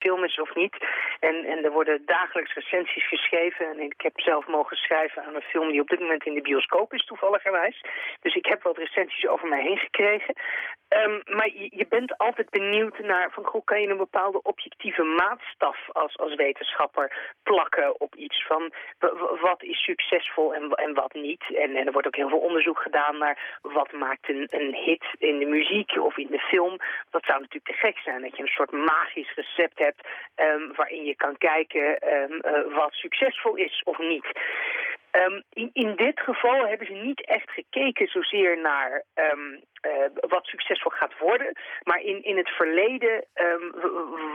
film is of niet. En, en er worden dagelijks recensies geschreven. En ik heb zelf mogen schrijven aan een film die op dit moment in de bioscoop is, toevalligerwijs. Dus ik heb wat recensies over mij heen gekregen. Um, maar je, je, bent altijd benieuwd naar van hoe kan je een bepaalde objectieve maatstaf als, als wetenschapper plakken op iets van wat is succesvol en, en wat niet. En, en er wordt ook heel veel onderzoek gedaan naar wat maakt een, een hit in de muziek of in de film. Dat zou natuurlijk te gek zijn dat je een soort magisch recept hebt um, waarin je kan kijken um, uh, wat succesvol is of niet. Um, in, in, dit geval hebben ze niet echt gekeken zozeer naar wat succesvol gaat worden. Maar in, in het verleden, um,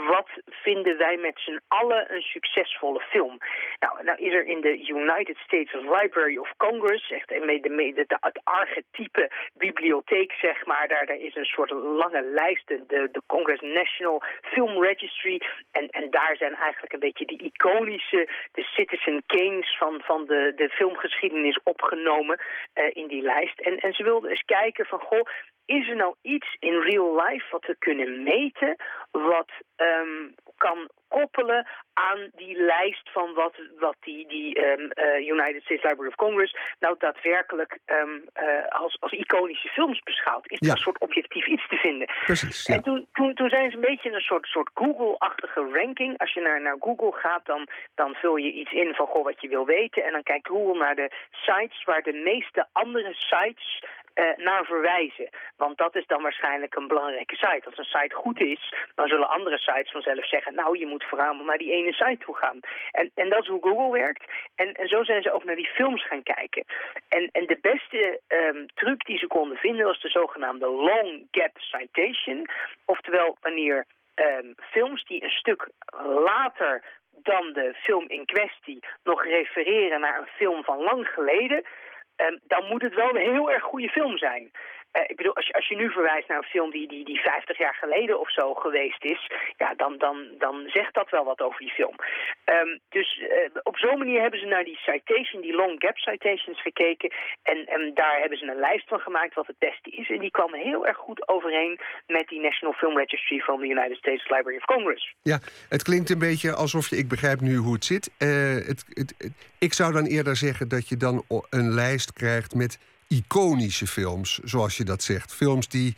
wat vinden wij met z'n allen een succesvolle film? Nou, nou is er in de United States Library of Congress, echt de, de, de, het archetype bibliotheek, zeg maar. Daar, daar is een soort lange lijst, de, de Congress National Film Registry. En, en daar zijn eigenlijk een beetje de iconische, de Citizen Kanes van, van de, de filmgeschiedenis opgenomen uh, in die lijst. En, en ze wilden eens kijken van, goh, is er nou iets in real life wat we kunnen meten, wat um, kan koppelen aan die lijst van wat, wat die, die um, uh, United States Library of Congress nou daadwerkelijk um, uh, als, als iconische films beschouwt. Is er een soort objectief iets te vinden. Precies, ja. En toen, toen, toen zijn ze een beetje een soort, soort Google-achtige ranking. Als je naar, naar Google gaat, dan, dan vul je iets in van goh, wat je wil weten. En dan kijkt Google naar de sites waar de meeste andere sites naar verwijzen. Want dat is dan waarschijnlijk een belangrijke site. Als een site goed is, dan zullen andere sites vanzelf zeggen... nou, je moet vooral naar die ene site toe gaan. En, en dat is hoe Google werkt. En, en zo zijn ze ook naar die films gaan kijken. En, en de beste um, truc die ze konden vinden was de zogenaamde long gap citation. Oftewel, wanneer um, films die een stuk later dan de film in kwestie nog refereren naar een film van lang geleden... Um, dan moet het wel een heel erg goede film zijn. Uh, ik bedoel, als je, nu verwijst naar een film die, die, die 50 jaar geleden of zo geweest is, ja, dan, dan, dan zegt dat wel wat over die film. Um, dus uh, op zo'n manier hebben ze naar die citation, die long gap citations gekeken. En, en daar hebben ze een lijst van gemaakt wat het beste is. En die kwam heel erg goed overeen met die National Film Registry van de United States Library of Congress. Ja, het klinkt een beetje alsof je, ik begrijp nu hoe het zit. Het, het, ik zou dan eerder zeggen dat je dan een lijst krijgt met iconische films, zoals je dat zegt. Films die,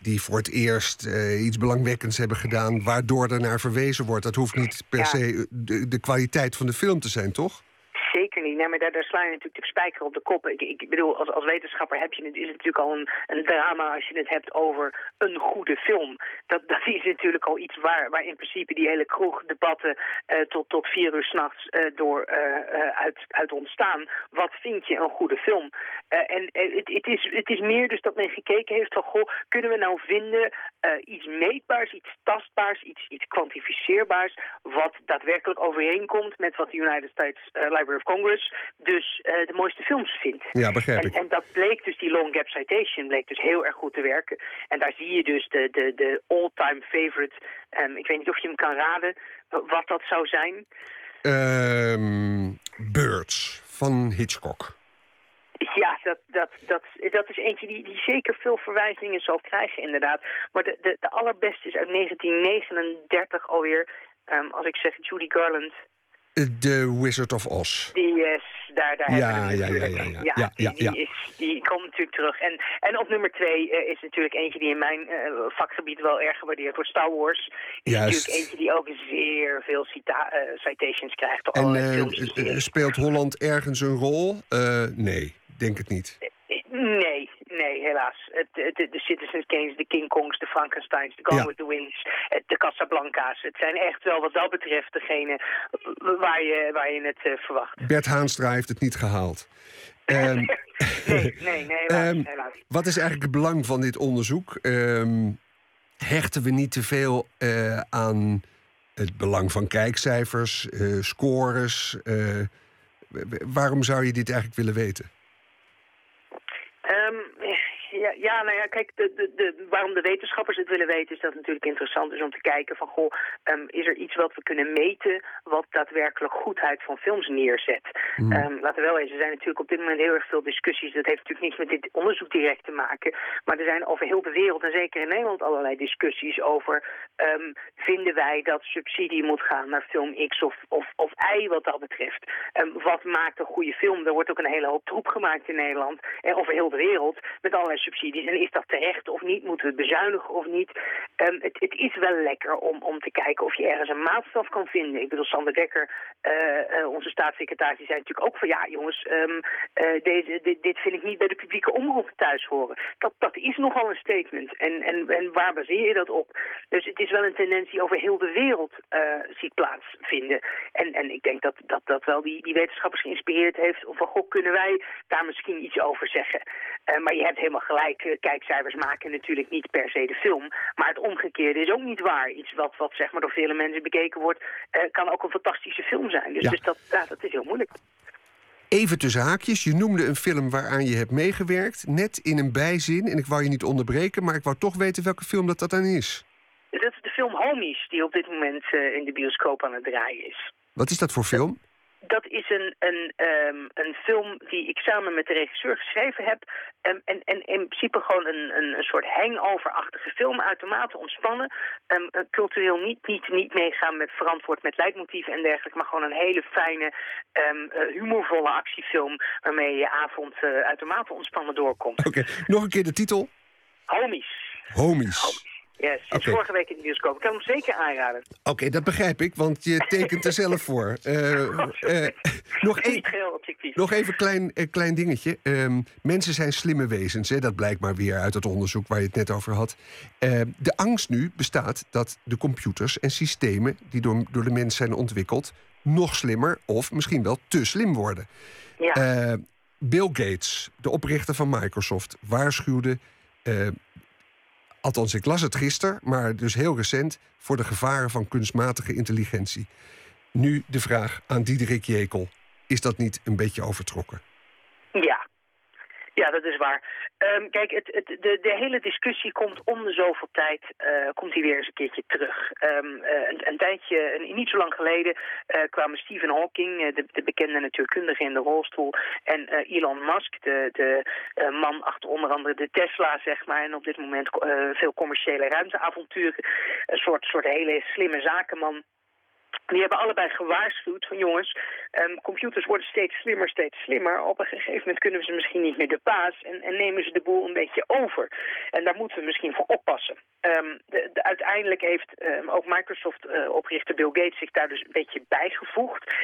die voor het eerst uh, iets belangwekkends hebben gedaan... waardoor er naar verwezen wordt. Dat hoeft niet per ja. se de, de kwaliteit van de film te zijn, toch? Zeker niet. Nee, maar daar, sla je natuurlijk de spijker op de kop. Ik, ik bedoel, als, als wetenschapper heb je het, is het natuurlijk al een, een drama als je het hebt over een goede film. Dat, dat is natuurlijk al iets waar, waar in principe die hele kroegdebatten uh, tot, tot vier uur s'nachts uh, door uh, uit, uit ontstaan. Wat vind je een goede film? en het, is, is meer dus dat men gekeken heeft van, goh, kunnen we nou vinden iets meetbaars, iets tastbaars, iets, iets kwantificeerbaars, wat daadwerkelijk overeenkomt met wat de United States Library of Congress dus uh, de mooiste films vindt. Ja, begrijp ik. En, en, dat bleek dus, die long gap citation bleek dus heel erg goed te werken. En daar zie je dus de, de, de all-time favorite. Um, ik weet niet of je hem kan raden wat dat zou zijn. Um, Birds van Hitchcock. Ja, dat, dat, dat, dat is eentje die, die zeker veel verwijzingen zal krijgen, inderdaad. Maar de, de, de allerbeste is uit 1939 alweer. Um, als ik zeg Judy Garland, The Wizard of Oz. Yes, daar, daar ja, hebben we ja, ja, ja, ja, ja, ja, die, die, is, die komt natuurlijk terug. En, en op nummer twee uh, is natuurlijk eentje die in mijn uh, vakgebied wel erg gewaardeerd wordt. Star Wars is Juist. natuurlijk eentje die ook zeer veel cita uh, citations krijgt. En speelt Holland ergens een rol? nee, denk het niet. Nee, nee, helaas. Het, het, de Citizens Kanes, de King Kongs, de Frankensteins, de Gone ja. with the Winds, de Casablanca's. Het zijn echt wel wat dat betreft degene waar je, waar je het uh, verwacht. Bert Haanstra heeft het niet gehaald. Um, nee, nee, nee, helaas, um, helaas. Wat is eigenlijk het belang van dit onderzoek? Um, hechten we niet te veel uh, aan het belang van kijkcijfers, uh, scores? waarom zou je dit eigenlijk willen weten? Um, ja, nou ja, kijk, de, de, de, waarom de wetenschappers het willen weten... is dat het natuurlijk interessant is om te kijken van... goh, um, is er iets wat we kunnen meten... wat daadwerkelijk goedheid van films neerzet? Mm. Um, laten we wel eens, er zijn natuurlijk op dit moment heel erg veel discussies. Dat heeft natuurlijk niets met dit onderzoek direct te maken. Maar er zijn over heel de wereld, en zeker in Nederland... allerlei discussies over... Um, vinden wij dat subsidie moet gaan naar film X of, of, of Y wat dat betreft? wat maakt een goede film? Er wordt ook een hele hoop troep gemaakt in Nederland... en over heel de wereld met allerlei subsidies. En is dat terecht of niet? Moeten we bezuinigen of niet? Um, het, het, is wel lekker om, om te kijken of je ergens een maatstaf kan vinden. Ik bedoel, Sander Dekker, uh, uh, onze staatssecretaris, die zei natuurlijk ook van... ja, jongens, um, uh, deze, dit, dit, vind ik niet bij de publieke omroep thuis horen. Dat, dat is nogal een statement. En, en, en waar baseer je dat op? Dus het is wel een tendens die over heel de wereld ziet plaatsvinden. En, en ik denk dat dat, dat wel die, die wetenschappers geïnspireerd heeft... van, goh, kunnen wij daar misschien iets over zeggen? Maar je hebt helemaal gelijk, uh, kijkcijfers maken natuurlijk niet per se de film. Maar het omgekeerde is ook niet waar. Iets wat, wat zeg maar door vele mensen bekeken wordt, uh, kan ook een fantastische film zijn. Dus, ja. dus dat, ja, dat is heel moeilijk. Even tussen haakjes, je noemde een film waaraan je hebt meegewerkt. Net in een bijzin, en ik wou je niet onderbreken... maar ik wou toch weten welke film dat, dat dan is. Dat is de film Homies, die op dit moment in de bioscoop aan het draaien is. Wat is dat voor film? Dat is een, een, um, een film die ik samen met de regisseur geschreven heb. Um, en, en in principe gewoon een, een, een soort hangover-achtige film. Uitermate ontspannen. Um, cultureel niet, niet, niet meegaan met verantwoord met leidmotieven en dergelijke. Maar gewoon een hele fijne, uh, humorvolle actiefilm. Waarmee je avond uh, uitermate ontspannen doorkomt. Oké, okay. nog een keer de titel. Homies. Homies. Homies. Yes, sinds okay. vorige week in de bioscoop. Ik kan hem zeker aanraden. Oké, okay, dat begrijp ik, want je tekent er zelf voor. Uh, uh, nog, een, nog even een klein, uh, klein dingetje. Um, mensen zijn slimme wezens, hè? dat blijkt maar weer uit het onderzoek waar je het net over had. de angst nu bestaat dat de computers en systemen die door, door de mens zijn ontwikkeld... nog slimmer of misschien wel te slim worden. Ja. Bill Gates, de oprichter van Microsoft, waarschuwde Althans, ik las het gisteren, maar dus heel recent... voor de gevaren van kunstmatige intelligentie. Nu de vraag aan Diederik Jekel. Is dat niet een beetje overtrokken? Ja, dat is waar. Um, kijk, het, het, de, de, hele discussie komt om de zoveel tijd uh, komt hij weer eens een keertje terug. Um, uh, een, een, tijdje, een, niet zo lang geleden, uh, kwamen Stephen Hawking, de, de, bekende natuurkundige in de rolstoel, en Elon Musk, de, de man achter onder andere de Tesla, zeg maar, en op dit moment veel commerciële ruimteavonturen, een soort, soort hele slimme zakenman die hebben allebei gewaarschuwd van jongens, um, computers worden steeds slimmer, steeds slimmer. Op een gegeven moment kunnen we ze misschien niet meer de baas en, en nemen ze de boel een beetje over. En daar moeten we misschien voor oppassen. Um, de, de, uiteindelijk heeft um, ook Microsoft-oprichter uh, Bill Gates zich daar dus een beetje bijgevoegd.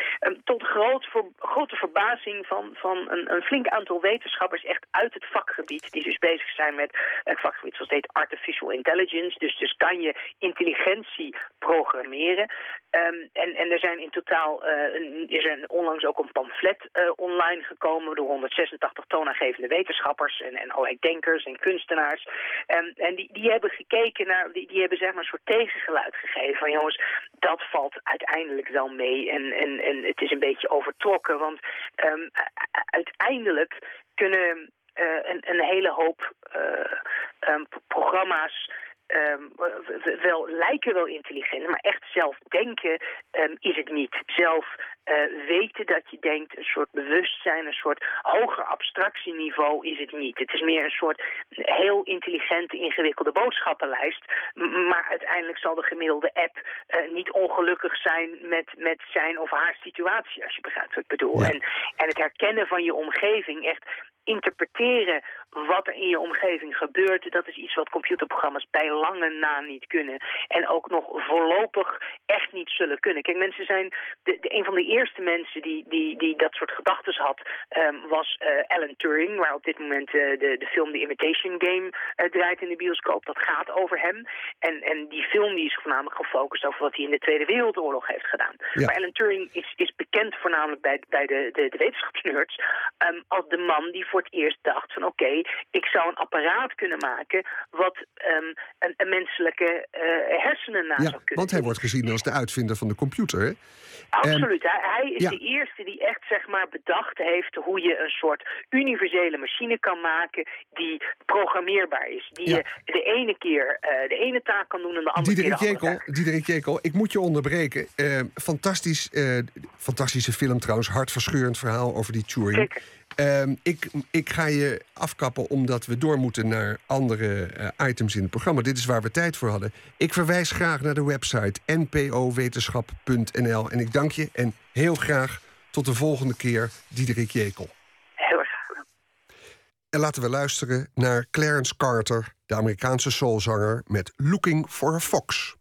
tot groot grote verbazing van, van een, een, flink aantal wetenschappers echt uit het vakgebied. Die dus bezig zijn met een vakgebied zoals heet artificial intelligence. Dus, dus kan je intelligentie programmeren. Um, en, en er zijn in totaal, is er onlangs ook een pamflet uh, online gekomen door 186 toonaangevende wetenschappers en, en allerlei denkers en kunstenaars. Um, en die, die hebben gekeken naar, die, die hebben zeg maar een soort tegengeluid gegeven van jongens, dat valt uiteindelijk wel mee en, en, en het is een beetje overtrokken, want um, uiteindelijk kunnen uh, een, een hele hoop programma's um, wel lijken wel intelligent, maar echt zelf denken um, is het niet. Zelf uh, weten dat je denkt, een soort bewustzijn, een soort hoger abstractieniveau is het niet. Het is meer een soort heel intelligente, ingewikkelde boodschappenlijst. Maar uiteindelijk zal de gemiddelde app uh, niet ongelukkig zijn met, met zijn of haar situatie, als je begrijpt wat ik bedoel. Ja. En, en het herkennen van je omgeving, echt interpreteren wat er in je omgeving gebeurt, dat is iets wat computerprogramma's bij lange na niet kunnen. En ook nog voorlopig echt niet zullen kunnen. Kijk, mensen zijn, de, de een van de eerste mensen die, die, die dat soort gedachten had, um, was uh, Alan Turing, waar op dit moment uh, de, de film The Imitation Game uh, draait in de bioscoop. Dat gaat over hem. En, en die film die is voornamelijk gefocust over wat hij in de Tweede Wereldoorlog heeft gedaan. Ja. Maar Alan Turing is, is bekend voornamelijk bij, bij de, de, de wetenschapsnerds um, als de man die voor het eerst dacht van oké, ik zou een apparaat kunnen maken wat um, een, een, menselijke uh, hersenen na ja, zou kunnen want hij wordt gezien als de uitvinder van de computer. Hè? Absoluut. hij, hij is de eerste die echt zeg maar bedacht heeft hoe je een soort universele machine kan maken die programmeerbaar is. Die je de ene keer uh, de ene taak kan doen en de andere Diederik keer de andere Jekel, Diederik Jekel, ik moet je onderbreken. Uh, fantastisch, fantastische film trouwens, hartverscheurend verhaal over die Turing. Uh, ik, ik ga je afkappen omdat we door moeten naar andere uh, items in het programma. Dit is waar we tijd voor hadden. Ik verwijs graag naar de website npowetenschap.nl. En ik dank je en heel graag tot de volgende keer, Diederik Jekel. Heel erg graag. En laten we luisteren naar Clarence Carter, de Amerikaanse soulzanger, met Looking for a Fox.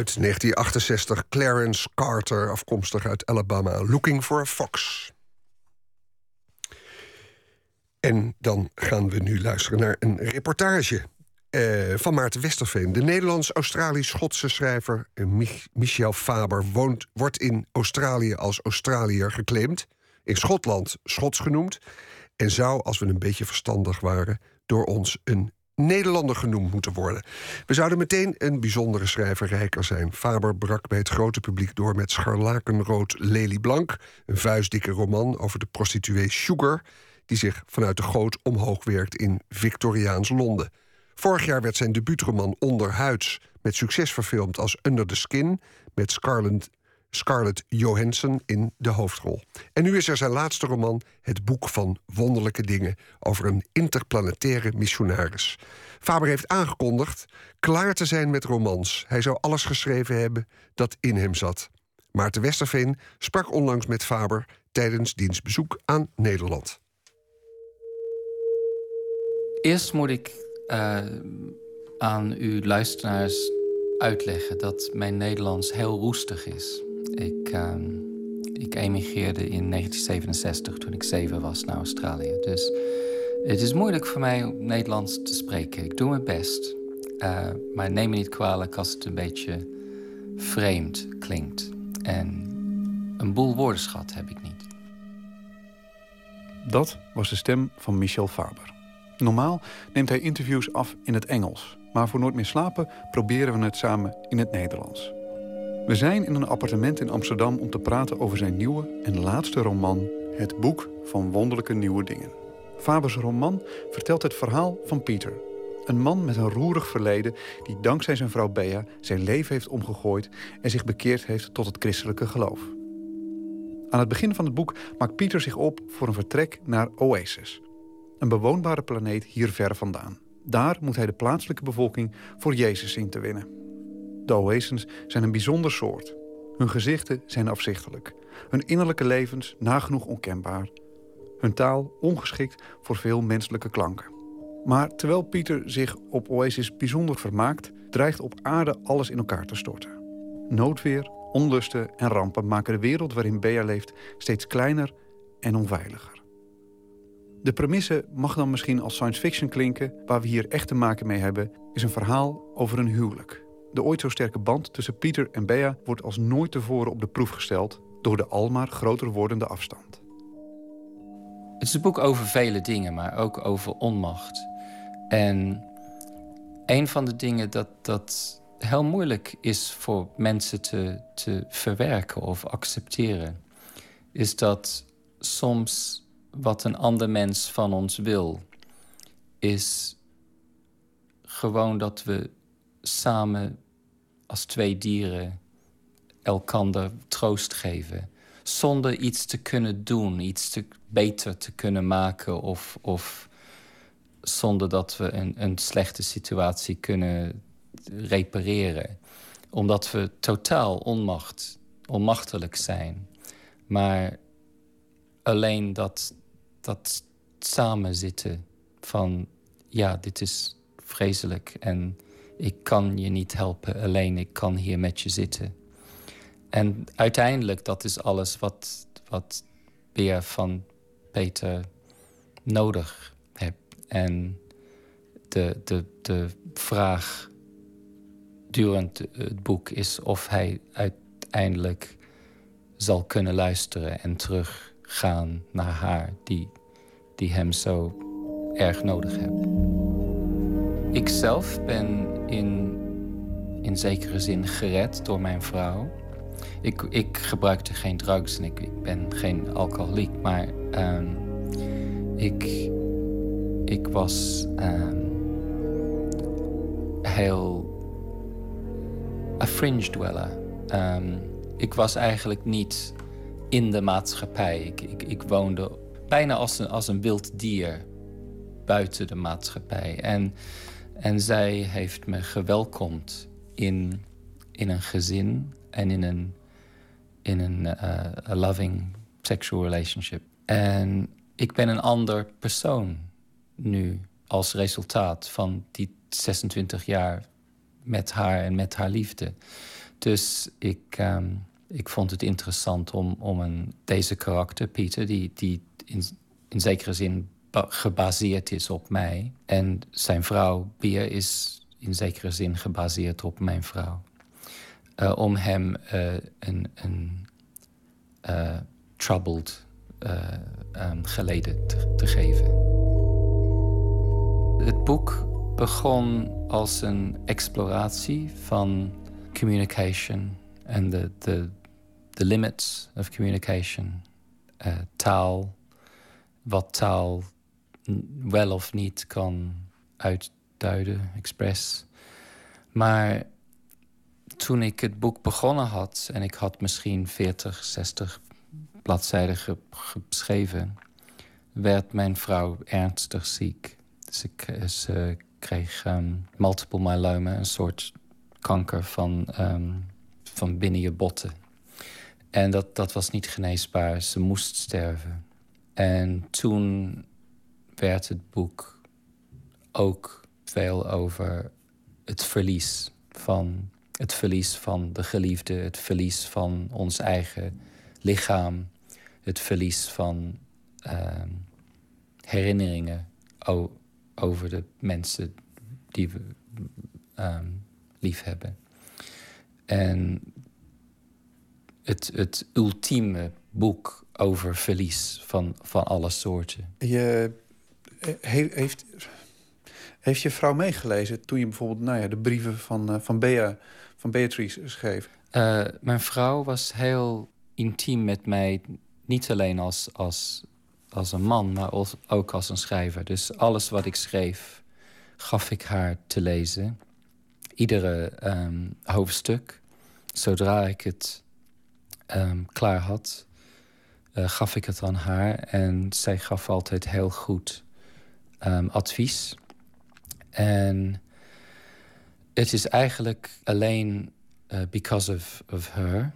Uit 1968. Clarence Carter, afkomstig uit Alabama. Looking for a Fox. En dan gaan we nu luisteren naar een reportage uh, van Maarten Westerveen. De Nederlands-Australisch-Schotse schrijver uh, Michel Faber woont, wordt in Australië als Australiër geclaimd. In Schotland Schots genoemd. En zou, als we een beetje verstandig waren, door ons een Nederlander genoemd moeten worden. We zouden meteen een bijzondere schrijver rijker zijn. Faber brak bij het grote publiek door met Scharlakenrood Lelieblank... een vuistdikke roman over de prostituee Sugar... die zich vanuit de goot omhoog werkt in Victoriaans Londen. Vorig jaar werd zijn debuutroman Onderhuids met succes verfilmd als Under the Skin... met Scarlett Scarlett Johansson in de hoofdrol. En nu is er zijn laatste roman, Het Boek van Wonderlijke Dingen, over een interplanetaire missionaris. Faber heeft aangekondigd klaar te zijn met romans. Hij zou alles geschreven hebben dat in hem zat. Maarten Westerveen sprak onlangs met Faber tijdens diens bezoek aan Nederland. Eerst moet ik uh, aan uw luisteraars uitleggen dat mijn Nederlands heel roestig is. Ik, uh, ik emigreerde in 1967 toen ik zeven was naar Australië. Dus het is moeilijk voor mij om Nederlands te spreken. Ik doe mijn best. Uh, maar neem me niet kwalijk als het een beetje vreemd klinkt. En een boel woordenschat heb ik niet. Dat was de stem van Michel Faber. Normaal neemt hij interviews af in het Engels. Maar voor Nooit meer slapen proberen we het samen in het Nederlands. We zijn in een appartement in Amsterdam om te praten over zijn nieuwe en laatste roman... Het Boek van Wonderlijke Nieuwe Dingen. Fabers roman vertelt het verhaal van Pieter. Een man met een roerig verleden die dankzij zijn vrouw Bea zijn leven heeft omgegooid en zich bekeerd heeft tot het christelijke geloof. Aan het begin van het boek maakt Pieter zich op voor een vertrek naar Oasis, een bewoonbare planeet hier ver vandaan. Daar moet hij de plaatselijke bevolking voor Jezus zien te winnen. De Oasens zijn een bijzonder soort. Hun gezichten zijn afzichtelijk, hun innerlijke levens nagenoeg onkenbaar, hun taal ongeschikt voor veel menselijke klanken. Maar terwijl Pieter zich op Oasis bijzonder vermaakt, dreigt op aarde alles in elkaar te storten. Noodweer, onlusten en rampen maken de wereld waarin Bea leeft steeds kleiner en onveiliger. De premisse mag dan misschien als science fiction klinken, waar we hier echt te maken mee hebben, is een verhaal over een huwelijk. De ooit zo sterke band tussen Pieter en Bea wordt als nooit tevoren op de proef gesteld door de almaar groter wordende afstand. Het is een boek over vele dingen, maar ook over onmacht. En een van de dingen dat, dat heel moeilijk is voor mensen te, te verwerken of accepteren, is dat soms wat een ander mens van ons wil, is gewoon dat we samen als twee dieren elkander troost geven. Zonder iets te kunnen doen, iets te, beter te kunnen maken of, of zonder dat we een, een slechte situatie kunnen repareren. Omdat we totaal onmacht, onmachtelijk zijn. Maar alleen dat, dat samenzitten van ja, dit is vreselijk en ik kan je niet helpen alleen, ik kan hier met je zitten. En uiteindelijk, dat is alles wat, wat van Peter nodig en de, de, de vraag durend het boek is of hij uiteindelijk zal kunnen luisteren en teruggaan naar haar, die, die hem zo erg nodig heeft. Ik zelf ben in, in zekere zin gered door mijn vrouw. Ik, ik gebruikte geen drugs en ik, ben geen alcoholiek, maar uh, ik, ik was um, heel een fringe dweller. Um, ik was eigenlijk niet in de maatschappij. Ik, ik, ik woonde bijna als een, als een wild dier buiten de maatschappij. En, en zij heeft me gewelkomd in, in een gezin en in een, in een uh, loving sexual relationship. En ik ben een ander persoon nu als resultaat van die 26 jaar met haar en met haar liefde. Dus ik, um, ik vond het interessant om, om een, deze karakter, Pieter, die, die in, in zekere zin gebaseerd is op mij. En zijn vrouw, Bier, is in zekere zin gebaseerd op mijn vrouw. Uh, om hem uh, een, een uh, troubled geleden te, te geven. Het boek begon als een exploratie van communication en de, de, de limits of communication. Taal, wat taal wel of niet kan uitduiden, expres. Maar toen ik het boek begonnen had en ik had misschien 40, 60 bladzijden geschreven, werd mijn vrouw ernstig ziek. Ze, kreeg um, multiple myeloma, een soort kanker van, ehm, van binnen je botten. En dat, dat was niet geneesbaar. Ze moest sterven. En toen werd het boek ook veel over het verlies van het verlies van de geliefde, het verlies van ons eigen lichaam, het verlies van uh, herinneringen over de mensen die we um, lief hebben. En het, het ultieme boek over verlies van, van alle soorten. Je, heeft, heeft je vrouw meegelezen toen je bijvoorbeeld nou ja, de brieven van, uh, van, Bea, van Beatrice schreef? Uh, mijn vrouw was heel intiem met mij, niet alleen als, als als een man, maar ook als een schrijver. Dus alles wat ik schreef gaf ik haar te lezen. Iedere ehm, hoofdstuk. Zodra ik het um, klaar had, gaf ik het aan haar. En zij gaf altijd heel goed um, advies. En het is eigenlijk alleen uh, because of, of her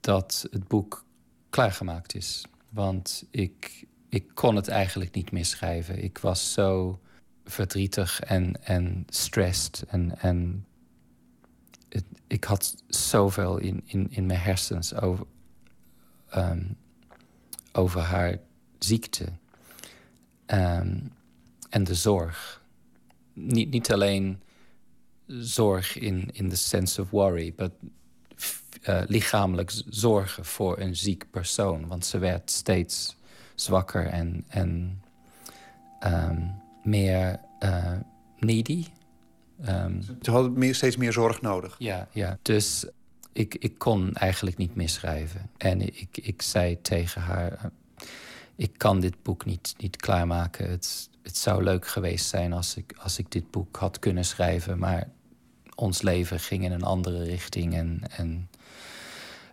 dat het boek klaargemaakt is. Want ik, ik kon het eigenlijk niet meer schrijven. Ik was zo verdrietig en, en stressed. En, en het, ik had zoveel in, in, in mijn hersens over, um, over haar ziekte. Um, en de zorg. Niet, niet alleen zorg in, in the sense of worry, maar uh, lichamelijk zorgen voor een ziek persoon. Want ze werd steeds zwakker en, en um, meer uh, needy. Um, ze hadden meer, steeds meer zorg nodig. Ja, ja. dus ik, ik kon eigenlijk niet meer schrijven. En ik, ik zei tegen haar... ik kan dit boek niet, niet klaarmaken. Het, het zou leuk geweest zijn als ik, als ik dit boek had kunnen schrijven... maar ons leven ging in een andere richting en, en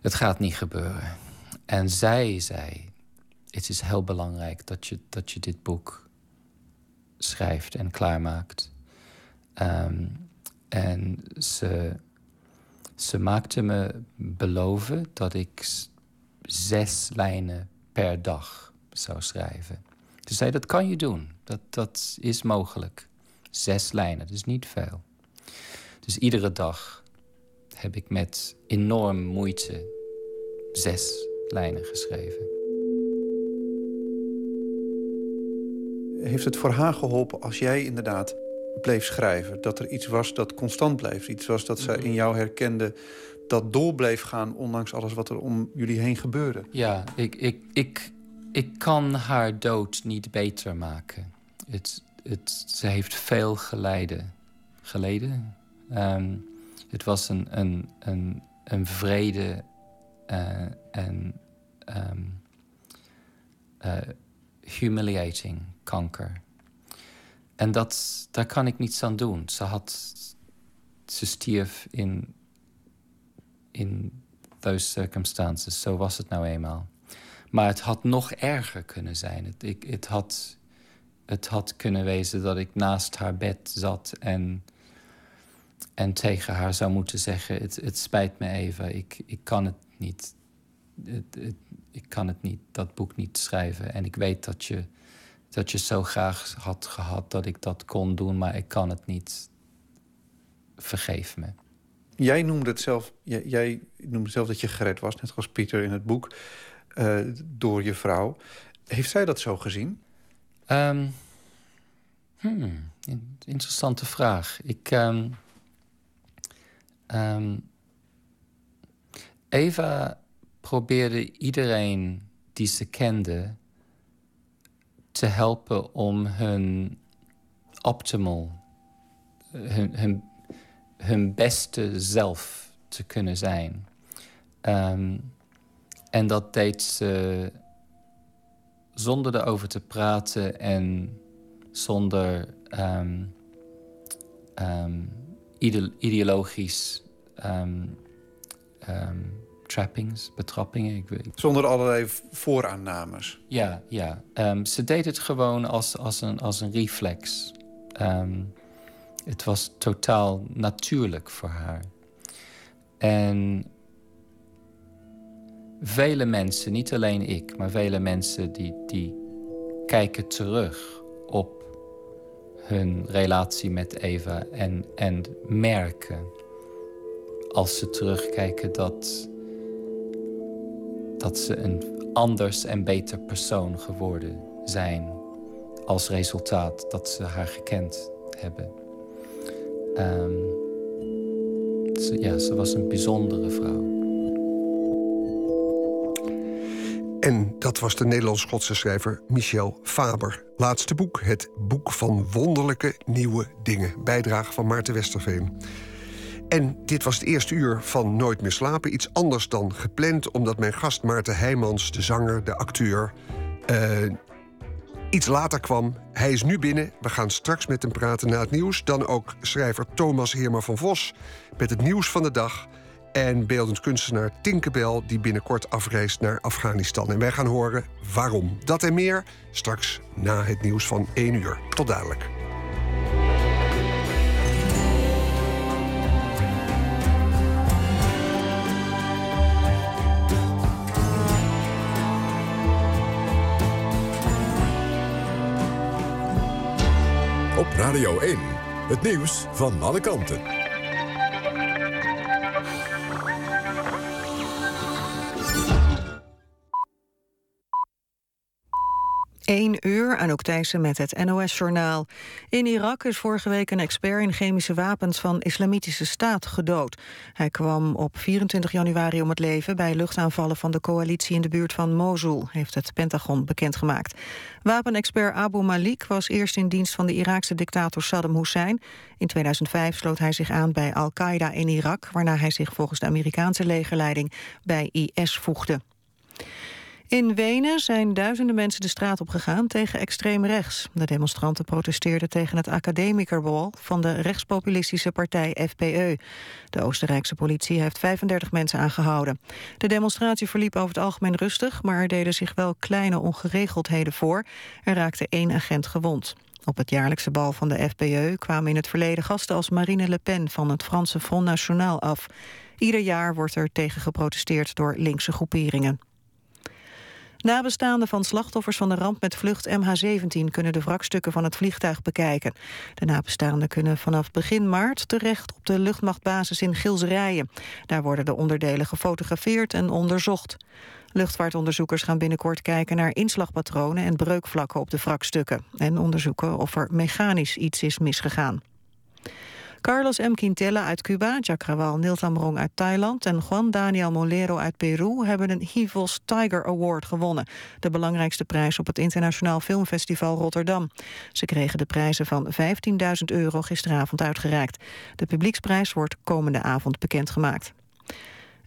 het gaat niet gebeuren. En zij zei, het is heel belangrijk dat je, dat je dit boek schrijft en klaarmaakt. Um, en ze, ze maakte me beloven dat ik zes lijnen per dag zou schrijven. Ze zei, dat kan je doen. Dat, dat is mogelijk. Zes lijnen, dat is niet veel. Dus iedere dag heb ik met enorm moeite zes lijnen geschreven. Heeft het voor haar geholpen als jij inderdaad bleef schrijven? Dat er iets was dat constant bleef? Iets was dat zij in jou herkende dat door bleef gaan... ondanks alles wat er om jullie heen gebeurde? Ja, ik, ik, ik, ik kan haar dood niet beter maken. Ze heeft veel geleden. Geleden? Ehm, het was een, een, een, een vrede uh, en um, uh, humiliating kanker. En dat, daar kan ik niets aan doen. Ze, had, ze stierf in, in those circumstances. Zo was het nou eenmaal. Maar het had nog erger kunnen zijn. Het, ik, het, had, het had kunnen wezen dat ik naast haar bed zat en en tegen haar zou moeten zeggen: Het, het spijt me even, ik, ik kan het niet. Het, ik kan het niet, dat boek niet schrijven. En ik weet dat je, dat je zo graag had gehad dat ik dat kon doen, maar ik kan het niet. Vergeef me. Jij noemde het zelf, jij, jij noemde zelf dat je gered was, net als Pieter in het boek, uh, door je vrouw. Heeft zij dat zo gezien? Um, interessante vraag. Ik. Um, Um, Eva probeerde iedereen die ze kende te helpen om hun optimal, hun, hun, hun beste zelf te kunnen zijn. En dat deed ze zonder erover te praten en zonder um, um, ideologisch um, um, trappings, betrappingen. Ik weet. Zonder allerlei vooraannames. Ja, ja. Ze deed het gewoon als, als, een, als een reflex. het was totaal natuurlijk voor haar. En vele mensen, niet alleen ik, maar vele mensen die, die kijken terug op hun relatie met Eva en, en merken als ze terugkijken dat, dat ze een anders en beter persoon geworden zijn als resultaat dat ze haar gekend hebben. Ze, ja, ze was een bijzondere vrouw. En dat was de Nederlands-Schotse schrijver Michel Faber. Laatste boek, het Boek van Wonderlijke Nieuwe Dingen. Bijdrage van Maarten Westerveen. En dit was het eerste uur van Nooit meer slapen. Iets anders dan gepland, omdat mijn gast Maarten Heijmans, de zanger, de acteur... Uh, iets later kwam. Hij is nu binnen. We gaan straks met hem praten na het nieuws. Dan ook schrijver Thomas Heerma van Vos met het nieuws van de dag. En beeldend kunstenaar Tinkerbell, die binnenkort afreist naar Afghanistan. En wij gaan horen waarom. Dat en meer straks na het nieuws van 1 uur. Tot dadelijk. Op Radio 1, het nieuws van alle kanten. 1 uur, Anouk Thijssen met het NOS-journaal. In Irak is vorige week een expert in chemische wapens van Islamitische Staat gedood. Hij kwam op 24 januari om het leven bij luchtaanvallen van de coalitie in de buurt van Mosul, heeft het Pentagon bekendgemaakt. Wapenexpert Abu Malik was eerst in dienst van de Iraakse dictator Saddam Hussein. In 2005 sloot hij zich aan bij Al-Qaeda in Irak, waarna hij zich volgens de Amerikaanse legerleiding bij IS voegde. In Wenen zijn duizenden mensen de straat op gegaan tegen extreem rechts. De demonstranten protesteerden tegen het academikerbal van de rechtspopulistische partij FPE. De Oostenrijkse politie heeft 35 mensen aangehouden. De demonstratie verliep over het algemeen rustig, maar er deden zich wel kleine ongeregeldheden voor. Er raakte één agent gewond. Op het jaarlijkse bal van de FPE kwamen in het verleden gasten als Marine Le Pen van het Franse Front National af. Ieder jaar wordt er tegen geprotesteerd door linkse groeperingen. Nabestaanden van slachtoffers van de ramp met vlucht MH17 kunnen de wrakstukken van het vliegtuig bekijken. De nabestaanden kunnen vanaf begin maart terecht op de luchtmachtbasis in Gilserijen. Daar worden de onderdelen gefotografeerd en onderzocht. Luchtvaartonderzoekers gaan binnenkort kijken naar inslagpatronen en breukvlakken op de wrakstukken. En onderzoeken of er mechanisch iets is misgegaan. Carlos M. Quintela uit Cuba, Jakrawal Niltamrong uit Thailand... en Juan Daniel Molero uit Peru hebben een HIVOS Tiger Award gewonnen. De belangrijkste prijs op het Internationaal Filmfestival Rotterdam. Ze kregen de prijzen van 15.000 euro gisteravond uitgereikt. De publieksprijs wordt komende avond bekendgemaakt.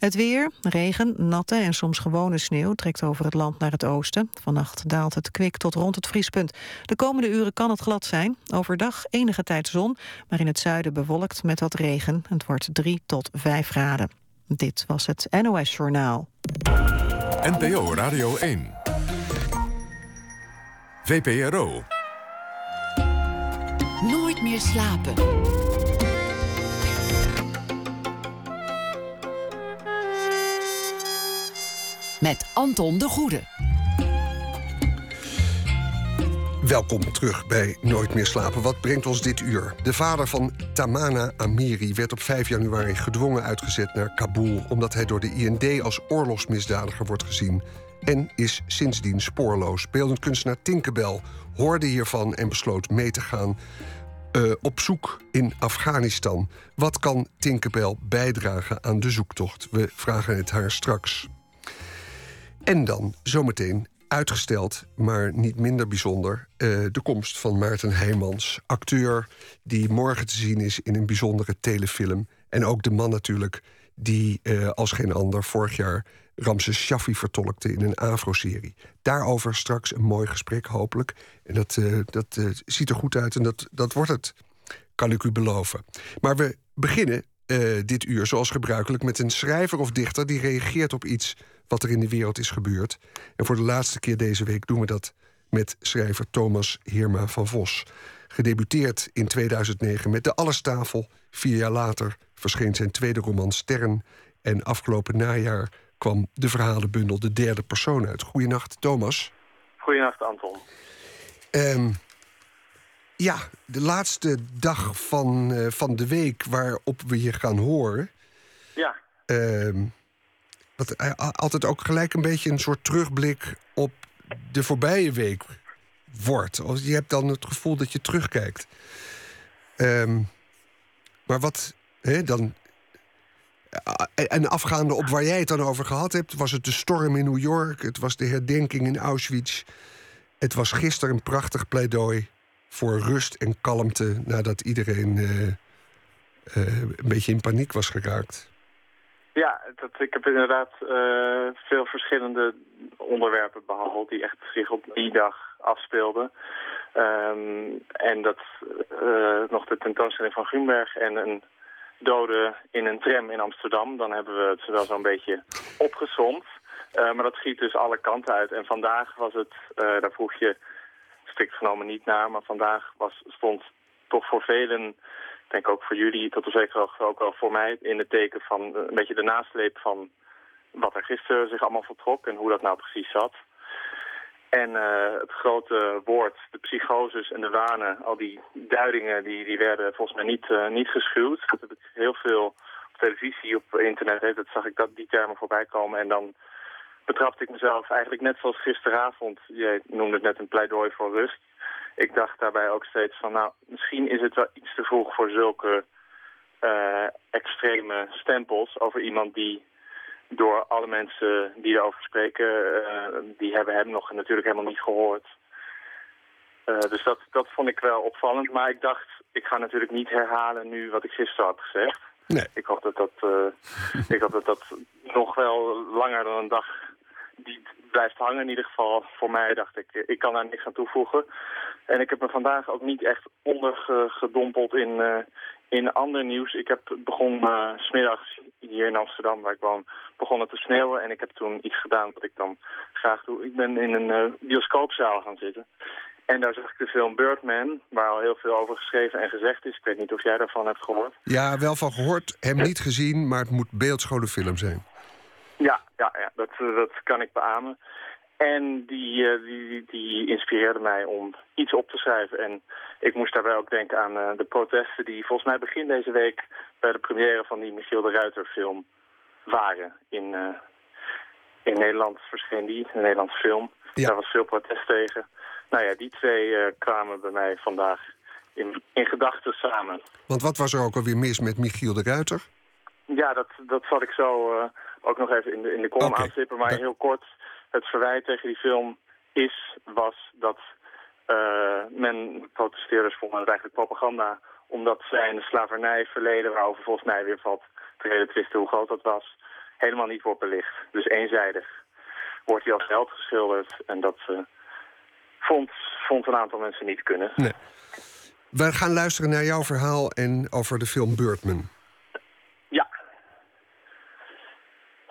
Het weer, regen, natte en soms gewone sneeuw trekt over het land naar het oosten. Vannacht daalt het kwik tot rond het vriespunt. De komende uren kan het glad zijn. Overdag enige tijd zon, maar in het zuiden bewolkt met wat regen. Het wordt 3 tot 5 graden. Dit was het NOS Journaal. NPO Radio 1. VPRO. Nooit meer slapen. Met Anton de Goede. Welkom terug bij Nooit meer slapen. Wat brengt ons dit uur? De vader van Tamana Amiri werd op 5 januari gedwongen uitgezet naar Kabul... omdat hij door de IND als oorlogsmisdadiger wordt gezien... en is sindsdien spoorloos. Beeldend kunstenaar Tinkerbell hoorde hiervan en besloot mee te gaan... Uh, op zoek in Afghanistan. Wat kan Tinkerbell bijdragen aan de zoektocht? We vragen het haar straks. En dan zometeen uitgesteld, maar niet minder bijzonder... Uh, de komst van Maarten Heijmans, acteur... die morgen te zien is in een bijzondere telefilm. En ook de man natuurlijk die uh, als geen ander vorig jaar... Ramses Shaffi vertolkte in een Afro-serie. Daarover straks een mooi gesprek, hopelijk. En dat, uh, dat ziet er goed uit en dat, dat wordt het, kan ik u beloven. Maar we beginnen dit uur, zoals gebruikelijk... met een schrijver of dichter die reageert op iets wat er in de wereld is gebeurd. En voor de laatste keer deze week doen we dat met schrijver Thomas Heerma van Vos. Gedebuteerd in 2009 met De Allestafel. Vier jaar later verscheen zijn tweede roman Sterren. En afgelopen najaar kwam de verhalenbundel De Derde Persoon uit. Goedenacht, Thomas. Goedenacht, Anton. Um, ja, de laatste dag van, uh, van de week waarop we je gaan horen. Ja. Um, wat altijd ook gelijk een beetje een soort terugblik op de voorbije week wordt. Je hebt dan het gevoel dat je terugkijkt. Um, maar wat dan. En afgaande op waar jij het dan over gehad hebt, was het de storm in New York, het was de herdenking in Auschwitz. Het was gisteren een prachtig pleidooi voor rust en kalmte nadat iedereen een beetje in paniek was geraakt. Ja, dat, ik heb inderdaad uh, veel verschillende onderwerpen behandeld die echt zich op die dag afspeelden. Um, en dat uh, nog de tentoonstelling van Grunberg en een dode in een tram in Amsterdam. Dan hebben we het wel zo'n beetje opgezond. Uh, maar dat schiet dus alle kanten uit. En vandaag was het, daar vroeg je strikt genomen niet naar, maar vandaag was, stond toch voor velen denk ook voor jullie, tot op zekere hoogte ook wel voor mij, in het teken van een beetje de nasleep van wat er gisteren zich allemaal voltrok en hoe dat nou precies zat. En uh, het grote woord, de psychoses en de wanen, al die duidingen, die, die werden volgens mij niet, uh, niet geschuwd. Dat heb ik heel veel op televisie, op internet, dat zag ik dat, die termen voorbij komen. En dan betrapte ik mezelf eigenlijk net zoals gisteravond. Je noemde het net een pleidooi voor rust ik dacht daarbij ook steeds van, nou, misschien is het wel iets te vroeg voor zulke uh, extreme stempels over iemand die door alle mensen die erover spreken, uh, die hebben hem nog natuurlijk helemaal niet gehoord. Uh, dus dat, dat vond ik wel opvallend. Maar ik dacht, ik ga natuurlijk niet herhalen nu wat ik gisteren had gezegd. Nee. Ik hoop dat dat, ik hoop dat dat nog wel langer dan een dag die blijft hangen. In ieder geval voor mij dacht ik, ik kan daar niks aan toevoegen. En ik heb me vandaag ook niet echt ondergedompeld in, uh, in ander nieuws. Ik heb begon uh, smiddags hier in Amsterdam, waar ik woon, begonnen te sneeuwen. En ik heb toen iets gedaan wat ik dan graag doe. Ik ben in een uh, bioscoopzaal gaan zitten. En daar zag ik de film Birdman, waar al heel veel over geschreven en gezegd is. Ik weet niet of jij daarvan hebt gehoord. Ja, wel van gehoord, hem niet gezien, maar het moet beeldschone film zijn. Ja, ja, ja dat, dat kan ik beamen. En die, uh, die, die inspireerde mij om iets op te schrijven. En ik moest daarbij ook denken aan uh, de protesten die volgens mij begin deze week bij de première van die Michiel de Ruiter film waren. In, in Nederland verscheen die, een Nederlandse film. Ja. Daar was veel protest tegen. Nou ja, die twee kwamen bij mij vandaag in, in gedachten samen. Want wat was er ook alweer mis met Michiel de Ruiter? Ja, dat, dat zal ik zo ook nog even in de, in de column Oké. aanstippen. Maar heel kort, het verwijt tegen die film is, was dat uh, men, protesteerders vonden het eigenlijk propaganda, omdat zij in de slavernijverleden, waarover volgens mij weer valt te reden twisten hoe groot dat was, helemaal niet wordt belicht. Dus eenzijdig wordt hij als held geschilderd en dat uh, vond, vond een aantal mensen niet kunnen. Nee. We gaan luisteren naar jouw verhaal en over de film Birdman. Ja.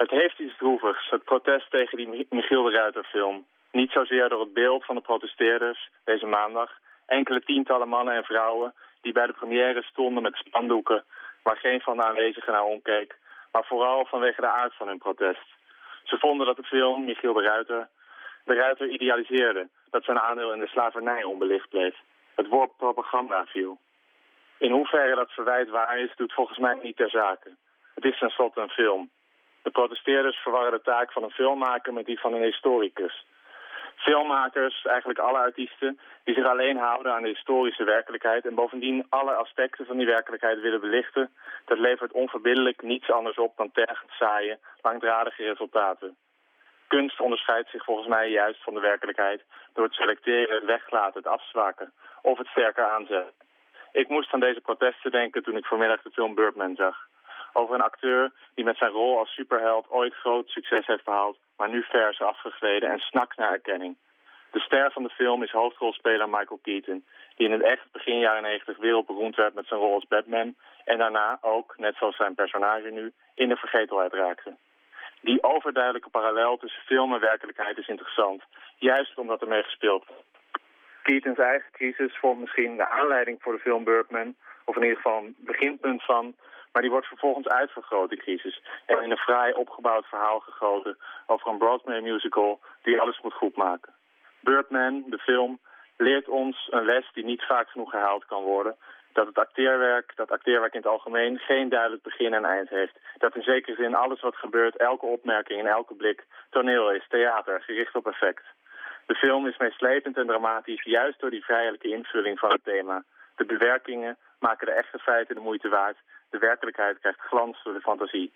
Het heeft iets droevigs, het protest tegen die Michiel de Ruiter film. Niet zozeer door het beeld van de protesteerders deze maandag. Enkele tientallen mannen en vrouwen die bij de première stonden met spandoeken... waar geen van de aanwezigen naar omkeek. Maar vooral vanwege de aard van hun protest. Ze vonden dat de film, Michiel de Ruiter, de Ruiter idealiseerde. Dat zijn aandeel in de slavernij onbelicht bleef. Het woord propaganda viel. In hoeverre dat verwijt waar is, doet volgens mij niet ter zake. Het is tenslotte een film. De protesteerders verwarren de taak van een filmmaker met die van een historicus. Filmmakers, eigenlijk alle artiesten, die zich alleen houden aan de historische werkelijkheid en bovendien alle aspecten van die werkelijkheid willen belichten, dat levert onverbiddelijk niets anders op dan tergend saaie, langdradige resultaten. Kunst onderscheidt zich volgens mij juist van de werkelijkheid door het selecteren, het weglaten, het afzwakken of het sterker aanzetten. Ik moest aan deze protesten denken toen ik vanmiddag de film Birdman zag. Over een acteur die met zijn rol als superheld ooit groot succes heeft behaald, maar nu ver is afgegleden en snakt naar erkenning. De ster van de film is hoofdrolspeler Michael Keaton, die in het echt begin jaren 90 wereldberoemd werd met zijn rol als Batman en daarna ook, net zoals zijn personage nu, in de vergetelheid raakte. Die overduidelijke parallel tussen film en werkelijkheid is interessant, juist omdat er mee gespeeld wordt. Keatons eigen crisis vormt misschien de aanleiding voor de film Birdman, of in ieder geval een beginpunt van, maar die wordt vervolgens uitvergroot, die crisis. En in een fraai opgebouwd verhaal gegoten over een Broadway musical die alles moet goedmaken. Birdman, de film, leert ons een les die niet vaak genoeg gehaald kan worden. Dat het acteerwerk, dat acteerwerk in het algemeen, geen duidelijk begin en eind heeft. Dat in zekere zin alles wat gebeurt, elke opmerking en elke blik, toneel is, theater, gericht op effect. De film is meeslepend en dramatisch, juist door die vrijelijke invulling van het thema. De bewerkingen maken de echte feiten de moeite waard. De werkelijkheid krijgt glans door de fantasie.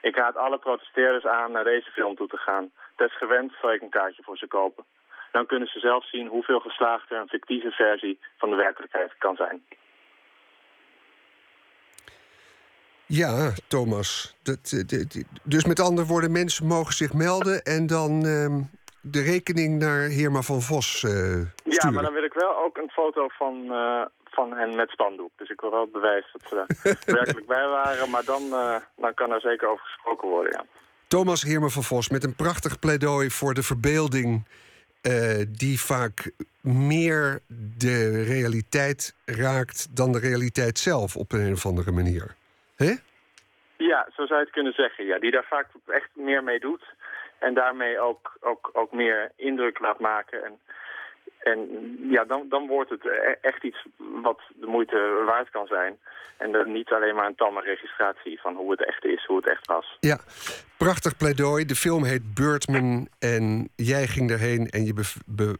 Ik raad alle protesteerders aan naar deze film toe te gaan. Desgewend zal ik een kaartje voor ze kopen. Dan kunnen ze zelf zien hoeveel geslaagder een fictieve versie van de werkelijkheid kan zijn. Ja, Thomas. Dat, eh, dus met andere woorden, mensen mogen zich melden en dan ehm, de rekening naar Heerma van Vos uh, sturen. Ja, maar dan wil ik wel ook een foto van, uh, van hen met spandoek. Dus ik wil wel het bewijs dat ze er werkelijk bij waren. Maar dan, dan kan er zeker over gesproken worden, ja. Thomas Heerma van Vos met een prachtig pleidooi voor de verbeelding... die vaak meer de realiteit raakt dan de realiteit zelf op een of andere manier. Hè? Ja, zo zou je het kunnen zeggen. Ja. Die daar vaak echt meer mee doet. En daarmee ook, ook, ook meer indruk laat maken. En, en ja, dan, dan wordt het e-, echt iets wat de moeite waard kan zijn. En dan niet alleen maar een tamme registratie van hoe het echt is, hoe het echt was. Ja, prachtig pleidooi. De film heet Birdman en jij ging erheen en je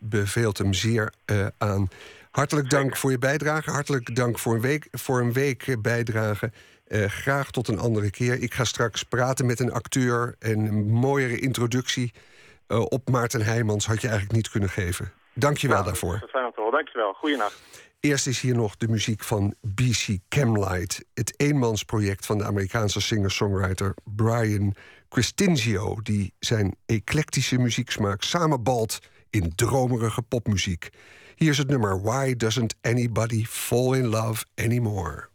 beveelt hem zeer uh, aan. Hartelijk dank voor je bijdrage. Hartelijk dank voor een week, voor een week bijdrage. Uh, graag tot een andere keer. Ik ga straks praten met een acteur. En een mooiere introductie uh, op Maarten Heijmans had je eigenlijk niet kunnen geven. Dank je wel nou, daarvoor. Dat fijn om te horen. Dank je wel. Goeienacht. Eerst is hier nog de muziek van BC Camlight. Het eenmansproject van de Amerikaanse singer-songwriter Brian Cristinzio... die zijn eclectische muzieksmaak samenbalt in dromerige popmuziek. Hier is het nummer Why Doesn't Anybody Fall in Love Anymore?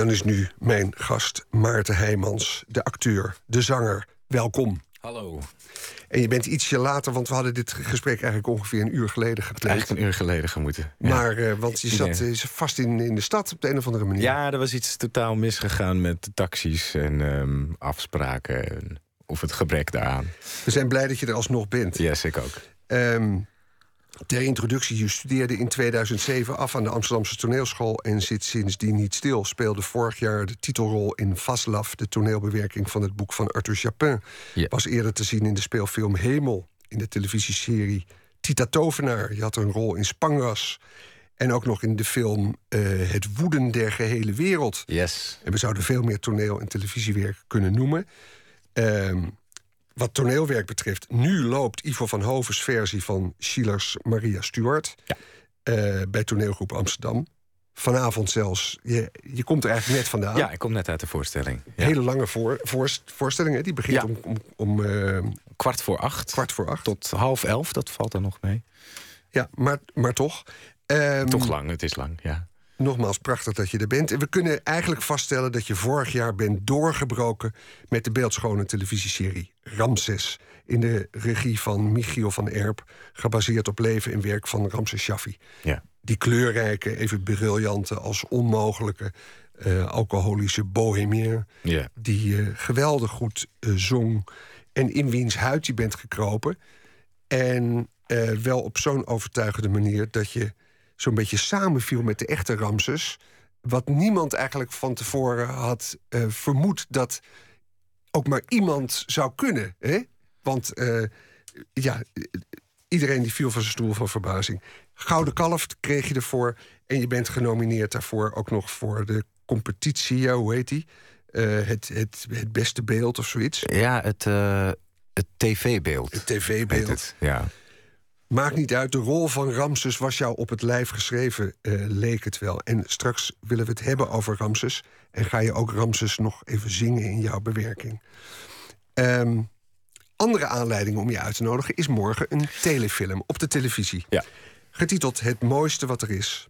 Dan is nu mijn gast Maarten Heijmans, de acteur, de zanger. Welkom. Hallo. En je bent ietsje later, want we hadden dit gesprek eigenlijk ongeveer een uur geleden gepland. Eigenlijk een uur geleden gemoeten. Ja. Maar, uh, want je zat uh, vast in, in de stad op de een of andere manier. Ja, er was iets totaal misgegaan met de taxis en ehm, afspraken. En, of het gebrek daaraan. We zijn blij dat je er alsnog bent. Yes, ik ook. Um, ter introductie, je studeerde in 2007 af aan de Amsterdamse toneelschool... en zit sindsdien niet stil. Speelde vorig jaar de titelrol in Vaslav... de toneelbewerking van het boek van Arthur Japin. Ja. Was eerder te zien in de speelfilm Hemel... in de televisieserie Tita Tovenaar. Je had een rol in Spangras... En ook nog in de film uh, Het woeden der gehele wereld. Yes. En we zouden veel meer toneel- en televisiewerk kunnen noemen. Um, wat toneelwerk betreft, nu loopt Ivo van Hovens versie van Schillers Maria Stuart. Ja. Uh, bij toneelgroep Amsterdam. Vanavond zelfs. Je, je komt er eigenlijk net vandaan. Ja, ik kom net uit de voorstelling. Ja. Hele lange voor, voor, voorstelling, hè? die begint Ja. om, om, om uh, kwart voor acht. kwart voor acht. Tot half elf, dat valt er nog mee. Ja, maar, maar toch. Um, Toch lang, het is lang, ja. Nogmaals, prachtig dat je er bent. En we kunnen eigenlijk vaststellen dat je vorig jaar bent doorgebroken... met de beeldschone televisieserie Ramses... in de regie van Michiel van Erp... gebaseerd op leven en werk van Ramses Shaffi. Ja. Die kleurrijke, even briljante als onmogelijke... Uh, alcoholische bohemien... Ja. die uh, geweldig goed uh, zong... en in wiens huid je bent gekropen. En wel op zo'n overtuigende manier dat je zo'n beetje samenviel met de echte Ramses. Wat niemand eigenlijk van tevoren had uh, vermoed dat ook maar iemand zou kunnen. Hè? Want uh, ja, iedereen die viel van zijn stoel van verbazing. Gouden Kalf kreeg je ervoor. En je bent genomineerd daarvoor ook nog voor de competitie. Ja, hoe heet die? Uh, het, het, het beste beeld of zoiets. Ja, het, uh, het tv-beeld. Het tv-beeld. Ja. Maakt niet uit, de rol van Ramses was jou op het lijf geschreven, uh, leek het wel. En straks willen we het hebben over Ramses. En ga je ook Ramses nog even zingen in jouw bewerking. Um, andere aanleiding om je uit te nodigen is morgen een telefilm op de televisie. Ja. Getiteld Het mooiste wat er is.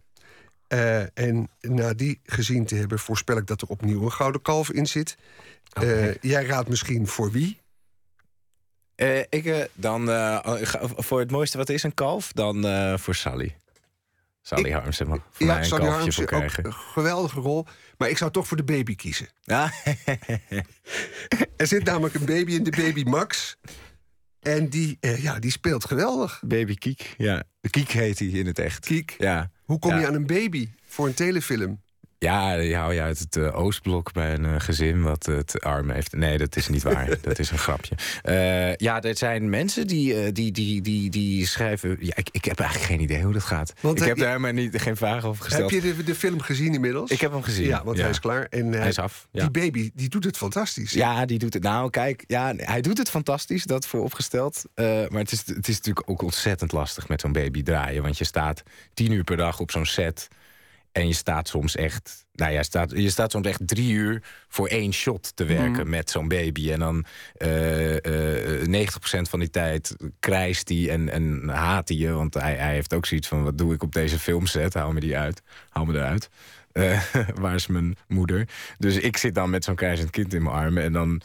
Uh, en na die gezien te hebben, voorspel ik dat er opnieuw een gouden kalf in zit. Uh, okay. Jij raadt misschien voor wie? Uh, ik uh, dan uh, voor het mooiste wat is een kalf, dan voor Sally. Sally ik, Harms, voor ja, mij een Sally Harms voor krijgen. Ook een geweldige rol, maar ik zou toch voor de baby kiezen. Ja. er zit namelijk een baby in de baby Max. En die, ja, die speelt geweldig. Baby Kiek, ja. Kiek heet hij in het echt. Kiek. Ja. Hoe kom ja. je aan een baby voor een telefilm? Ja, die hou je uit het uh, Oostblok bij een uh, gezin wat het arm heeft. Nee, dat is niet waar. dat is een grapje. Uh, ja, er zijn mensen die, die, die, die, die schrijven... Ja, ik, ik heb eigenlijk geen idee hoe dat gaat. Want ik heb, daar maar niet, geen vragen over gesteld. Heb je de, de, film gezien inmiddels? Ik heb hem gezien. Ja, want ja. hij is klaar. En, hij is af. Ja. Die baby, die doet het fantastisch. Ja, die doet het. Nou, kijk, ja, hij doet het fantastisch, dat vooropgesteld. maar het is, het is natuurlijk ook ontzettend lastig met zo'n baby draaien. Want je staat tien uur per dag op zo'n set... En je staat soms echt. Nou ja, staat, je staat soms echt drie uur voor één shot te werken mm. met zo'n baby. En dan uh, uh, 90% van die tijd krijst hij en, en haat hij je. Want hij, hij heeft ook zoiets van: wat doe ik op deze filmset? Hou me die uit. Hou me eruit. Uh, waar is mijn moeder? Dus ik zit dan met zo'n krijzend kind in mijn armen. En dan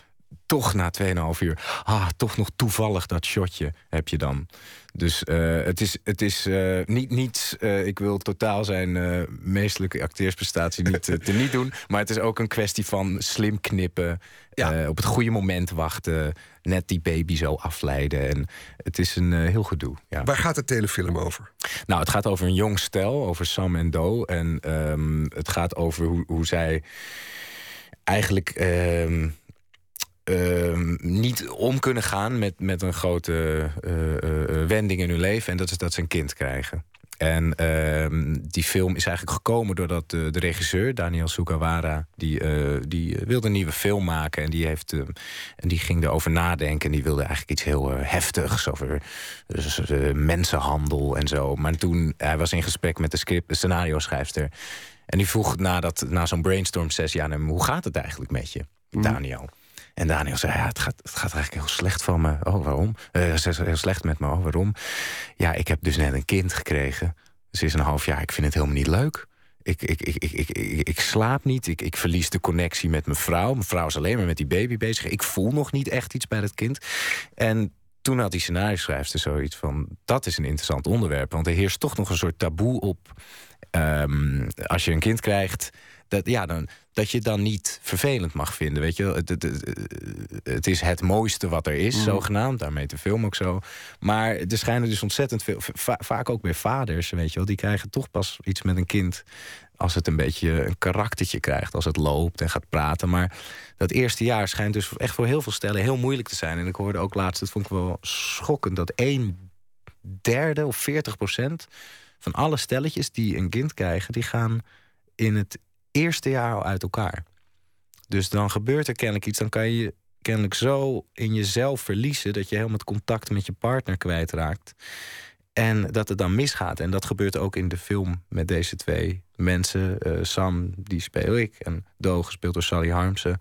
toch na 2,5 uur. Ah, toch nog toevallig dat shotje heb je dan. Dus uh, het is, het is uh, niet, niet uh, ik wil totaal zijn meestelijke acteersprestatie niet te niet doen. Maar het is ook een kwestie van slim knippen, ja. op het goede moment wachten, net die baby zo afleiden. En het is een heel gedoe. Ja. Waar gaat de telefilm over? Nou, het gaat over een jong stel, over Sam en Do. En um, het gaat over hoe, hoe zij eigenlijk. Um, Uh, niet om kunnen gaan met, met een grote uh, uh, wending in hun leven. En dat is dat ze een kind krijgen. En ehm, die film is eigenlijk gekomen doordat de, de regisseur, Daniel Sugawara... die, die wilde een nieuwe film maken en die, heeft, en die ging erover nadenken. En die wilde eigenlijk iets heel heftigs over dus, mensenhandel en zo. Maar toen, hij was in gesprek met de, script, de scenario-schrijfster... en die vroeg na, dat, na zo'n brainstorm sessie aan hem... hoe gaat het eigenlijk met je, Daniel? Mm. En Daniel zei, ja, het gaat, het gaat eigenlijk heel slecht van me. Oh, waarom? Het is heel slecht met me. Oh, waarom? Ja, ik heb dus net een kind gekregen. Ze is een half jaar. Ik vind het helemaal niet leuk. ik, ik, ik, ik, ik, ik, slaap niet. Ik, ik verlies de connectie met mijn vrouw. Mijn vrouw is alleen maar met die baby bezig. Ik voel nog niet echt iets bij dat kind. En toen had die scenario schrijfster zoiets van... dat is een interessant onderwerp. Want er heerst toch nog een soort taboe op... Ehm, als je een kind krijgt dat, ja, dan, dat je dan niet vervelend mag vinden. Weet je, het, het, het is het mooiste wat er is, mm. zogenaamd. Daarmee de film ook zo. Maar er schijnen dus ontzettend veel, vaak ook bij vaders, weet je wel, die krijgen toch pas iets met een kind als het een beetje een karaktertje krijgt, als het loopt en gaat praten. Maar dat eerste jaar schijnt dus echt voor heel veel stellen heel moeilijk te zijn. En ik hoorde ook laatst, dat vond ik wel schokkend, dat een derde of 40 procent van alle stelletjes die een kind krijgen, die gaan in het eerste jaar al uit elkaar. Dus dan gebeurt er kennelijk iets. Dan kan je kennelijk zo in jezelf verliezen dat je helemaal het contact met je partner kwijtraakt. En dat het dan misgaat. En dat gebeurt ook in de film met deze twee mensen. Uh, Sam, die speel ik. En Do, gespeeld door Sally Harmsen.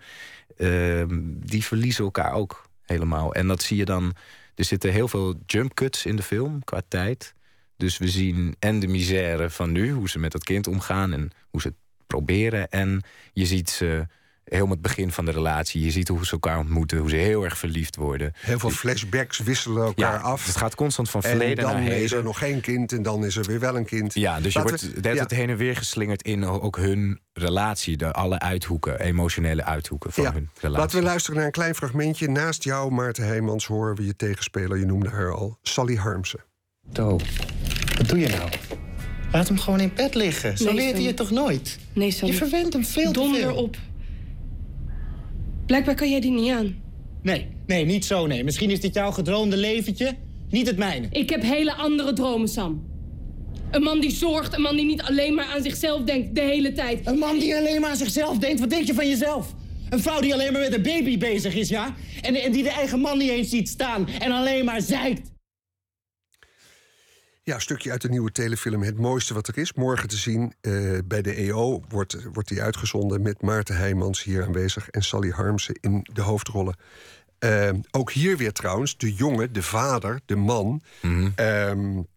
Uh, die verliezen elkaar ook helemaal. En dat zie je dan. Er zitten heel veel jump cuts in de film qua tijd. Dus we zien en de misère van nu, hoe ze met dat kind omgaan en hoe ze proberen. En je ziet ze helemaal het begin van de relatie. Je ziet hoe ze elkaar ontmoeten, hoe ze heel erg verliefd worden. Heel veel flashbacks wisselen elkaar af. Het gaat constant van verleden naar heden. dan is er nog geen kind en dan is er weer wel een kind. Ja, dus je wordt we, het heen en weer geslingerd in ook hun relatie. De, alle uithoeken, emotionele uithoeken van hun relatie. Laten we luisteren naar een klein fragmentje. Naast jou, Maarten Heijmans, horen we je tegenspeler. Je noemde haar al, Sally Harmsen. To, wat doe je nou? Laat hem gewoon in bed liggen. Zo leert hij je toch nooit? Nee, Sam. Je verwendt hem veel te veel. op. Blijkbaar kan jij die niet aan. Nee, nee, niet zo, nee. Misschien is dit jouw gedroomde leventje, niet het mijne. Ik heb hele andere dromen, Sam. Een man die zorgt, een man die niet alleen maar aan zichzelf denkt de hele tijd. Een man die alleen maar aan zichzelf denkt? Wat denk je van jezelf? Een vrouw die alleen maar met een baby bezig is, ja? En, en die de eigen man niet eens ziet staan en alleen maar zeikt. Ja, een stukje uit de nieuwe telefilm Het Mooiste Wat Er Is. Morgen te zien uh, bij de EO wordt, wordt die uitgezonden... met Maarten Heijmans hier aanwezig en Sally Harmsen in de hoofdrollen. Uh, ook hier weer trouwens, de jongen, de vader, de man... Mm -hmm.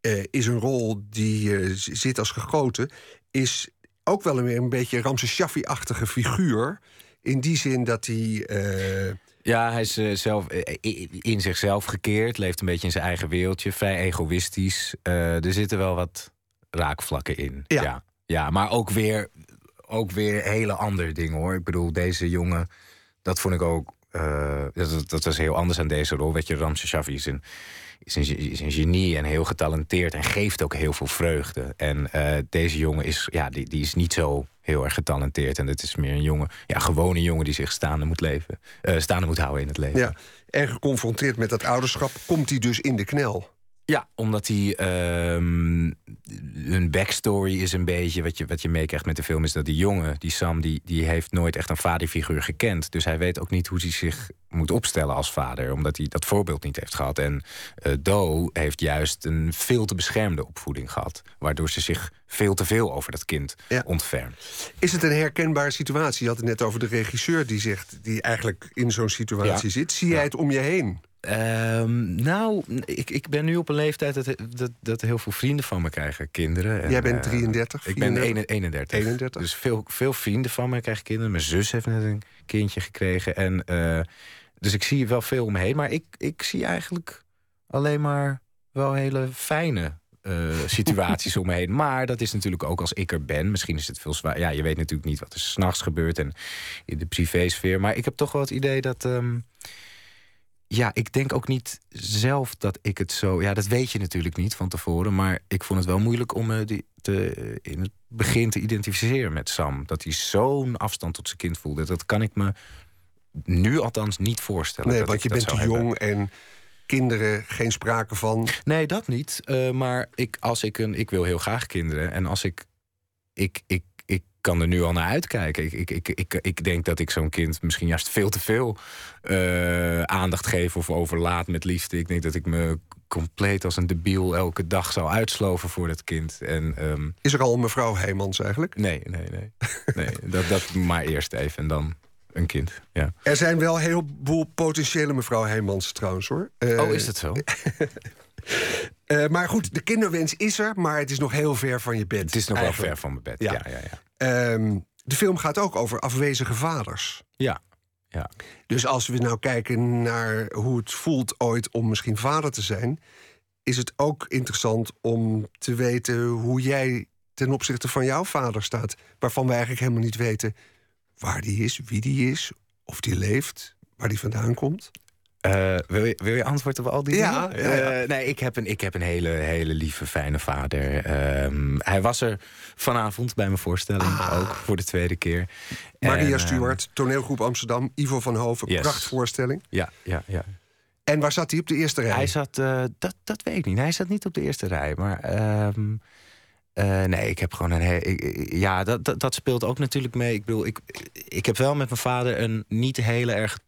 uh, is een rol die zit als gegoten. Is ook wel een, een beetje Ramses Shaffi-achtige figuur... in die zin dat hij ja, hij is uh, zelf, uh, in zichzelf gekeerd, leeft een beetje in zijn eigen wereldje, vrij egoïstisch. Uh, er zitten wel wat raakvlakken in. Ja. ja. ja. maar ook weer, ook weer hele andere dingen hoor. Ik bedoel, deze jongen, dat vond ik ook. dat, dat was heel anders aan deze rol. Weet je, Ramse Shafi is een is een, is een genie en heel getalenteerd en geeft ook heel veel vreugde. En deze jongen is, ja, die, die is niet zo heel erg getalenteerd. En het is meer een jongen, ja, gewone jongen die zich staande moet, leven, uh, staande moet houden in het leven. Ja, en geconfronteerd met dat ouderschap komt hij dus in de knel. Ja, omdat hij. Um, hun backstory is een beetje. Wat je, wat je meekrijgt met de film is dat die jongen, die Sam, die, die heeft nooit echt een vaderfiguur gekend. Dus hij weet ook niet hoe hij zich moet opstellen als vader, omdat hij dat voorbeeld niet heeft gehad. En uh, Do heeft juist een veel te beschermde opvoeding gehad, waardoor ze zich veel te veel over dat kind ja. ontfermt. Is het een herkenbare situatie? Je had het net over de regisseur die zegt, die eigenlijk in zo'n situatie zit. Zie jij het om je heen? Um, nou, ik, ik ben nu op een leeftijd dat, dat, dat heel veel vrienden van me krijgen, kinderen. En, Jij bent 33? Uh, ik ben 31. 31. Dus veel, veel vrienden van me krijgen kinderen. Mijn zus heeft net een kindje gekregen. En, uh, dus ik zie wel veel om me heen. Maar ik, ik zie eigenlijk alleen maar wel hele fijne uh, situaties om me heen. Maar dat is natuurlijk ook als ik er ben. Misschien is het veel zwaar. Ja, je weet natuurlijk niet wat er s'nachts gebeurt en in de privésfeer. Maar ik heb toch wel het idee dat. Um, ja, ik denk ook niet zelf dat ik het zo. Ja, dat weet je natuurlijk niet van tevoren. Maar ik vond het wel moeilijk om me die te, in het begin te identificeren met Sam. Dat hij zo'n afstand tot zijn kind voelde. Dat kan ik me nu althans niet voorstellen. Nee, want je bent te jong en kinderen geen sprake van. Nee, dat niet. Uh, maar ik, als ik een. Ik wil heel graag kinderen. En als ik. Ik, ik kan er nu al naar uitkijken. Ik, ik, ik, ik, ik denk dat ik zo'n kind misschien juist veel te veel uh, aandacht geef of overlaat met liefde. Ik denk dat ik me compleet als een debiel elke dag zou uitsloven voor dat kind. En, um... Is er al een mevrouw Heijmans eigenlijk? Nee, nee, nee. nee dat, dat maar eerst even en dan een kind. Ja. Er zijn wel heel veel potentiële mevrouw Heijmans trouwens hoor. Uh... oh, is dat zo? Eh, maar goed, de kinderwens is er, maar het is nog heel ver van je bed. Het is nog eigenlijk. wel ver van mijn bed. Ja, ja, ja. Ehm, de film gaat ook over afwezige vaders. Ja, ja. Dus als we nou kijken naar hoe het voelt ooit om misschien vader te zijn, is het ook interessant om te weten hoe jij ten opzichte van jouw vader staat, waarvan we eigenlijk helemaal niet weten waar die is, wie die is, of die leeft, waar die vandaan komt. Eh, wil, je, wil je antwoord op al die Ja, dingen? ja, ja. Eh, nee, ik heb een, ik heb een hele, hele lieve, fijne vader. Ehm, hij was er vanavond bij mijn voorstelling, ook voor de tweede keer. Maria En, eh, Stuart, toneelgroep Amsterdam, Ivo van Hoven, Yes. prachtvoorstelling. Ja, ja, ja. En waar zat hij op de eerste rij? Hij zat, eh, dat, dat weet ik niet. Hij zat niet op de eerste rij. Maar ehm, eh, nee, ik heb gewoon een. he- ik- ik- ja, dat, dat, dat speelt ook natuurlijk mee. Ik bedoel, ik, ik heb wel met mijn vader een niet hele erg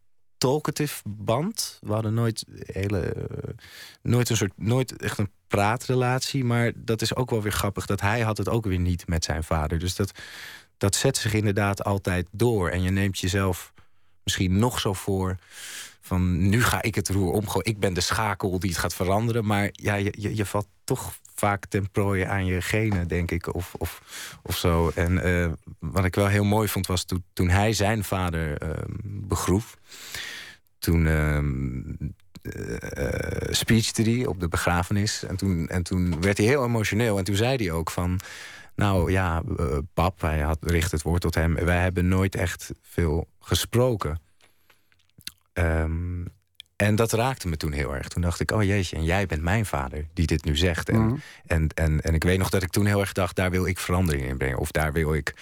talkative band. We hadden nooit, hele, eh, nooit een soort, nooit echt een praatrelatie. Maar dat is ook wel weer grappig. Dat hij had het ook weer niet met zijn vader. Dus dat, dat zet zich inderdaad altijd door. En je neemt jezelf misschien nog zo voor van nu ga ik het roer omgooien. Ik ben de schakel die het gaat veranderen. Maar ja, je, je, je valt toch vaak ten prooi aan je genen, denk ik. Of, of, of zo. En eh, wat ik wel heel mooi vond was toen, toen hij zijn vader eh, begroef. Toen ehm eh, speechte hij op de begrafenis. En toen, en toen werd hij heel emotioneel. En toen zei hij ook van... Nou ja, eh, pap, hij had, richt het woord tot hem. Wij hebben nooit echt veel gesproken. Ehm, en dat raakte me toen heel erg. Toen dacht ik, oh jeetje, en jij bent mijn vader die dit nu zegt. En, Mhm. en, en, en ik weet nog dat ik toen heel erg dacht, daar wil ik verandering in brengen. Of daar wil ik,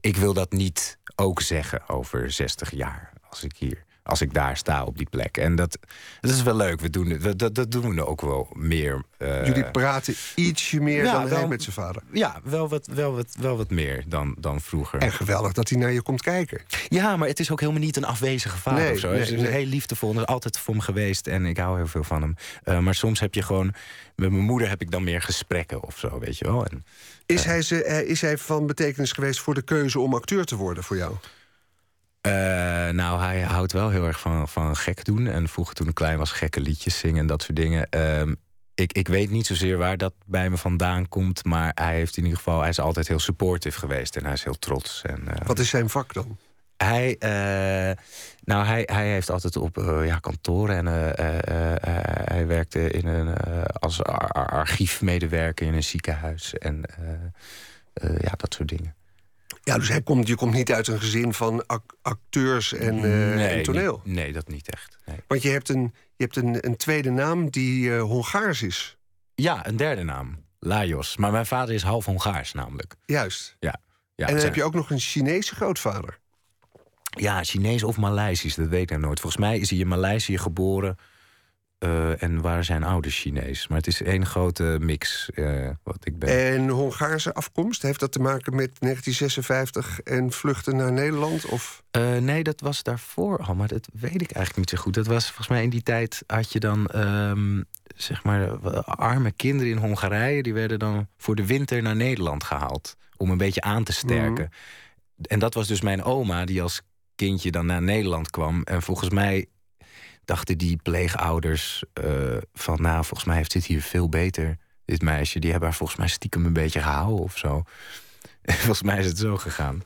ik wil dat niet ook zeggen over 60 jaar. Als ik hier, als ik daar sta op die plek. En dat, dat is wel leuk. We doen, dat, dat, dat doen we ook wel meer. eh, Jullie praten ietsje meer ja, dan hij wel- met zijn vader. ja, wel wat, wel wat, wel wat meer dan, dan vroeger. En geweldig dat hij naar je komt kijken. Ja, maar het is ook helemaal niet een afwezige vader Nee, of zo. nee, Hij is nee. heel liefdevol en is altijd voor me geweest. En ik hou heel veel van hem. Eh, maar soms heb je gewoon... Met mijn moeder heb ik dan meer gesprekken of zo, weet je wel. En, Is, hij ze, eh, is hij van betekenis geweest voor de keuze om acteur te worden voor jou? Eh, nou, hij houdt wel heel erg van, van gek doen. En vroeger toen ik klein was, gekke liedjes zingen en dat soort dingen. Ehm, ik, ik weet niet zozeer waar dat bij me vandaan komt. Maar hij heeft in ieder geval... Hij is altijd heel supportive geweest en hij is heel trots. En, eh, Wat is zijn vak dan? Hij, eh, nou, hij, hij heeft altijd op ja, kantoren en hij werkte in een, als ar- ar- archiefmedewerker in een ziekenhuis en ja, dat soort dingen. Ja, dus hij komt, je komt niet uit een gezin van ac- acteurs en, eh, en toneel. nee, dat niet echt. Nee. Want je hebt een, je hebt een, een tweede naam die eh, Hongaars is. Ja, een derde naam, Lajos. Maar mijn vader is half Hongaars namelijk. Juist. Ja. ja en dan heb je ook nog een Chinese grootvader. Ja, Chinees of Maleisisch, dat weet ik nou nooit. Volgens mij is hij in Maleisië geboren eh, en waren zijn ouders Chinees. Maar het is één grote mix eh, wat ik ben. En Hongaarse afkomst, heeft dat te maken met 1956 en vluchten naar Nederland? Of? Eh, nee, dat was daarvoor al, maar dat weet ik eigenlijk niet zo goed. Dat was volgens mij in die tijd had je dan, ehm, zeg maar, arme kinderen in Hongarije. Die werden dan voor de winter naar Nederland gehaald. Om een beetje aan te sterken. En dat was dus mijn oma, die als kindje dan naar Nederland kwam. En volgens mij dachten die pleegouders eh, van, nou, volgens mij heeft dit hier veel beter. Dit meisje, die hebben haar volgens mij stiekem een beetje gehouden of zo. volgens mij is het zo gegaan.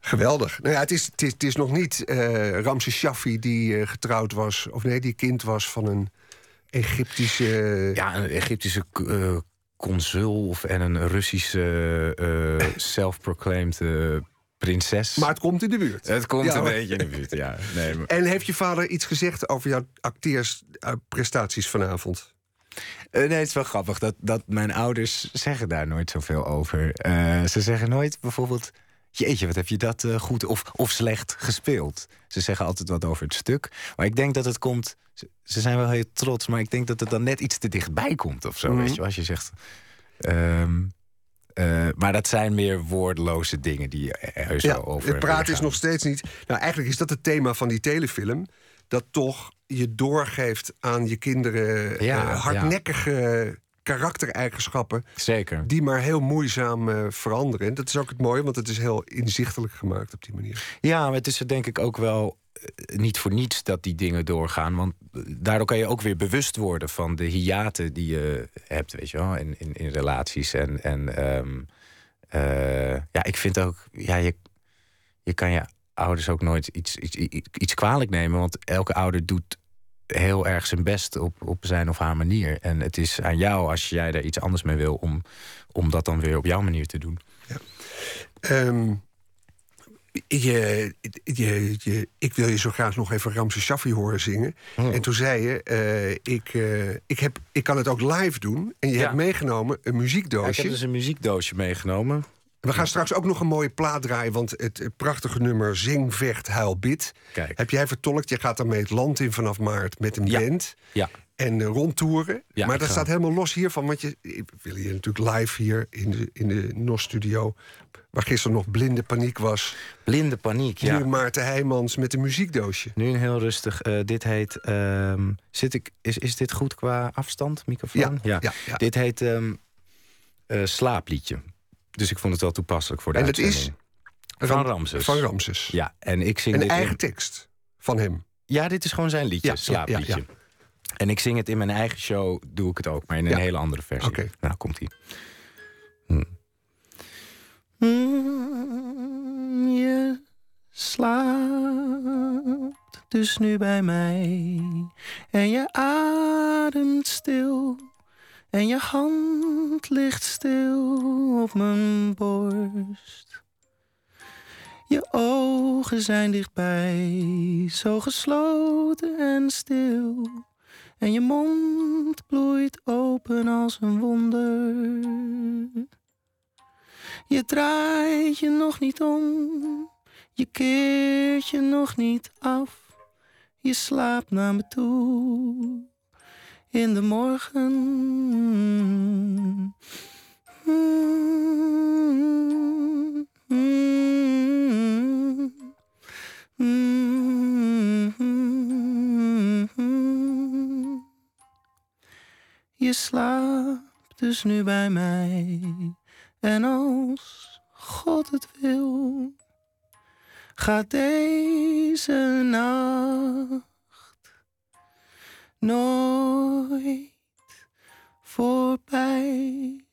Geweldig. Nou ja, het is, het is, het is nog niet eh Ramses Shaffi die eh, getrouwd was... of nee, die kind was van een Egyptische... Ja, een Egyptische consul of en een Russische self-proclaimed prinses. Maar het komt in de buurt. het komt Ja, een beetje in de buurt, ja. Nee, maar- En heeft je vader iets gezegd over jouw acteersprestaties vanavond? Eh, nee, het is wel grappig dat, dat mijn ouders zeggen daar nooit zoveel over. Eh, ze zeggen nooit bijvoorbeeld... Jeetje, wat heb je dat eh, goed of, of slecht gespeeld? Ze zeggen altijd wat over het stuk. Maar ik denk dat het komt... Ze, ze zijn wel heel trots, maar ik denk dat het dan net iets te dichtbij komt of zo. Mhm. Weet je, wel, als je zegt... ehm, eh, maar dat zijn meer woordloze dingen die heus Ja, over het praten is nog steeds niet... Nou, eigenlijk is dat het thema van die telefilm. Dat toch je doorgeeft aan je kinderen Ja, eh, hardnekkige karaktereigenschappen. Zeker. Die maar heel moeizaam uh, veranderen. En dat is ook het mooie, want het is heel inzichtelijk gemaakt op die manier. Ja, maar het is er denk ik ook wel eh, niet voor niets dat die dingen doorgaan. Want daardoor kan je ook weer bewust worden van de hiaten die je hebt, weet je wel, in, in, in relaties. En, en um, uh, ja, ik vind ook, ja, je, je kan je ouders ook nooit iets, iets, iets kwalijk nemen. Want elke ouder doet heel erg zijn best op, op zijn of haar manier. En het is aan jou, als jij daar iets anders mee wil, om, om dat dan weer op jouw manier te doen. Ja. Um, je, je, je, ik wil je zo graag nog even Ramse Shaffi horen zingen. Oh. En toen zei je, uh, ik, uh, ik, heb, ik kan het ook live doen. En je ja. hebt meegenomen een muziekdoosje. Ja, ik heb dus een muziekdoosje meegenomen. We gaan straks ook nog een mooie plaat draaien, want het prachtige nummer Zing, Vecht, Huil, Bid... Kijk. heb jij vertolkt. Je gaat daarmee het land in vanaf maart met een ja. band. Ja. En uh, rondtoeren. Ja, maar dat ga. staat helemaal los hiervan. Want je, we willen je natuurlijk live hier in de, in de NOS-studio... waar gisteren nog blinde paniek was. Blinde paniek, ja. Nu Maarten Heijmans met een muziekdoosje. Nu een heel rustig. Uh, dit heet... Um, zit ik, is, is dit goed qua afstand, microfoon? Ja. ja. ja dit heet um, uh, Slaapliedje. Dus ik vond het wel toepasselijk voor de en het is van Ramses. Van Ramses. Ja, en ik zing een eigen in... tekst van hem. Ja, dit is gewoon zijn liedje, ja, slaapliedje. En ik zing het in mijn eigen show, doe ik het ook, maar in een hele andere versie. Okay. Nou, komt ie. Hm. Mm, je slaapt dus nu bij mij en je ademt stil. En je hand ligt stil op mijn borst. Je ogen zijn dichtbij, zo gesloten en stil. En je mond bloeit open als een wonder. Je draait je nog niet om, je keert je nog niet af. Je slaapt naar me toe in de morgen. Mm, mm, mm, Je slaapt dus nu bij mij. En als God het wil, gaat deze nacht nooit voorbij.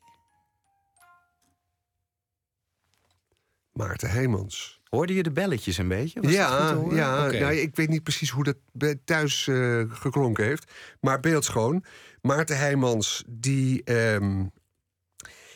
Maarten Heijmans. Hoorde je de belletjes een beetje? Was ja, dat goed te ja okay. nou, ik weet niet precies hoe dat thuis uh, geklonken heeft. Maar beeldschoon. Maarten Heijmans, die, um,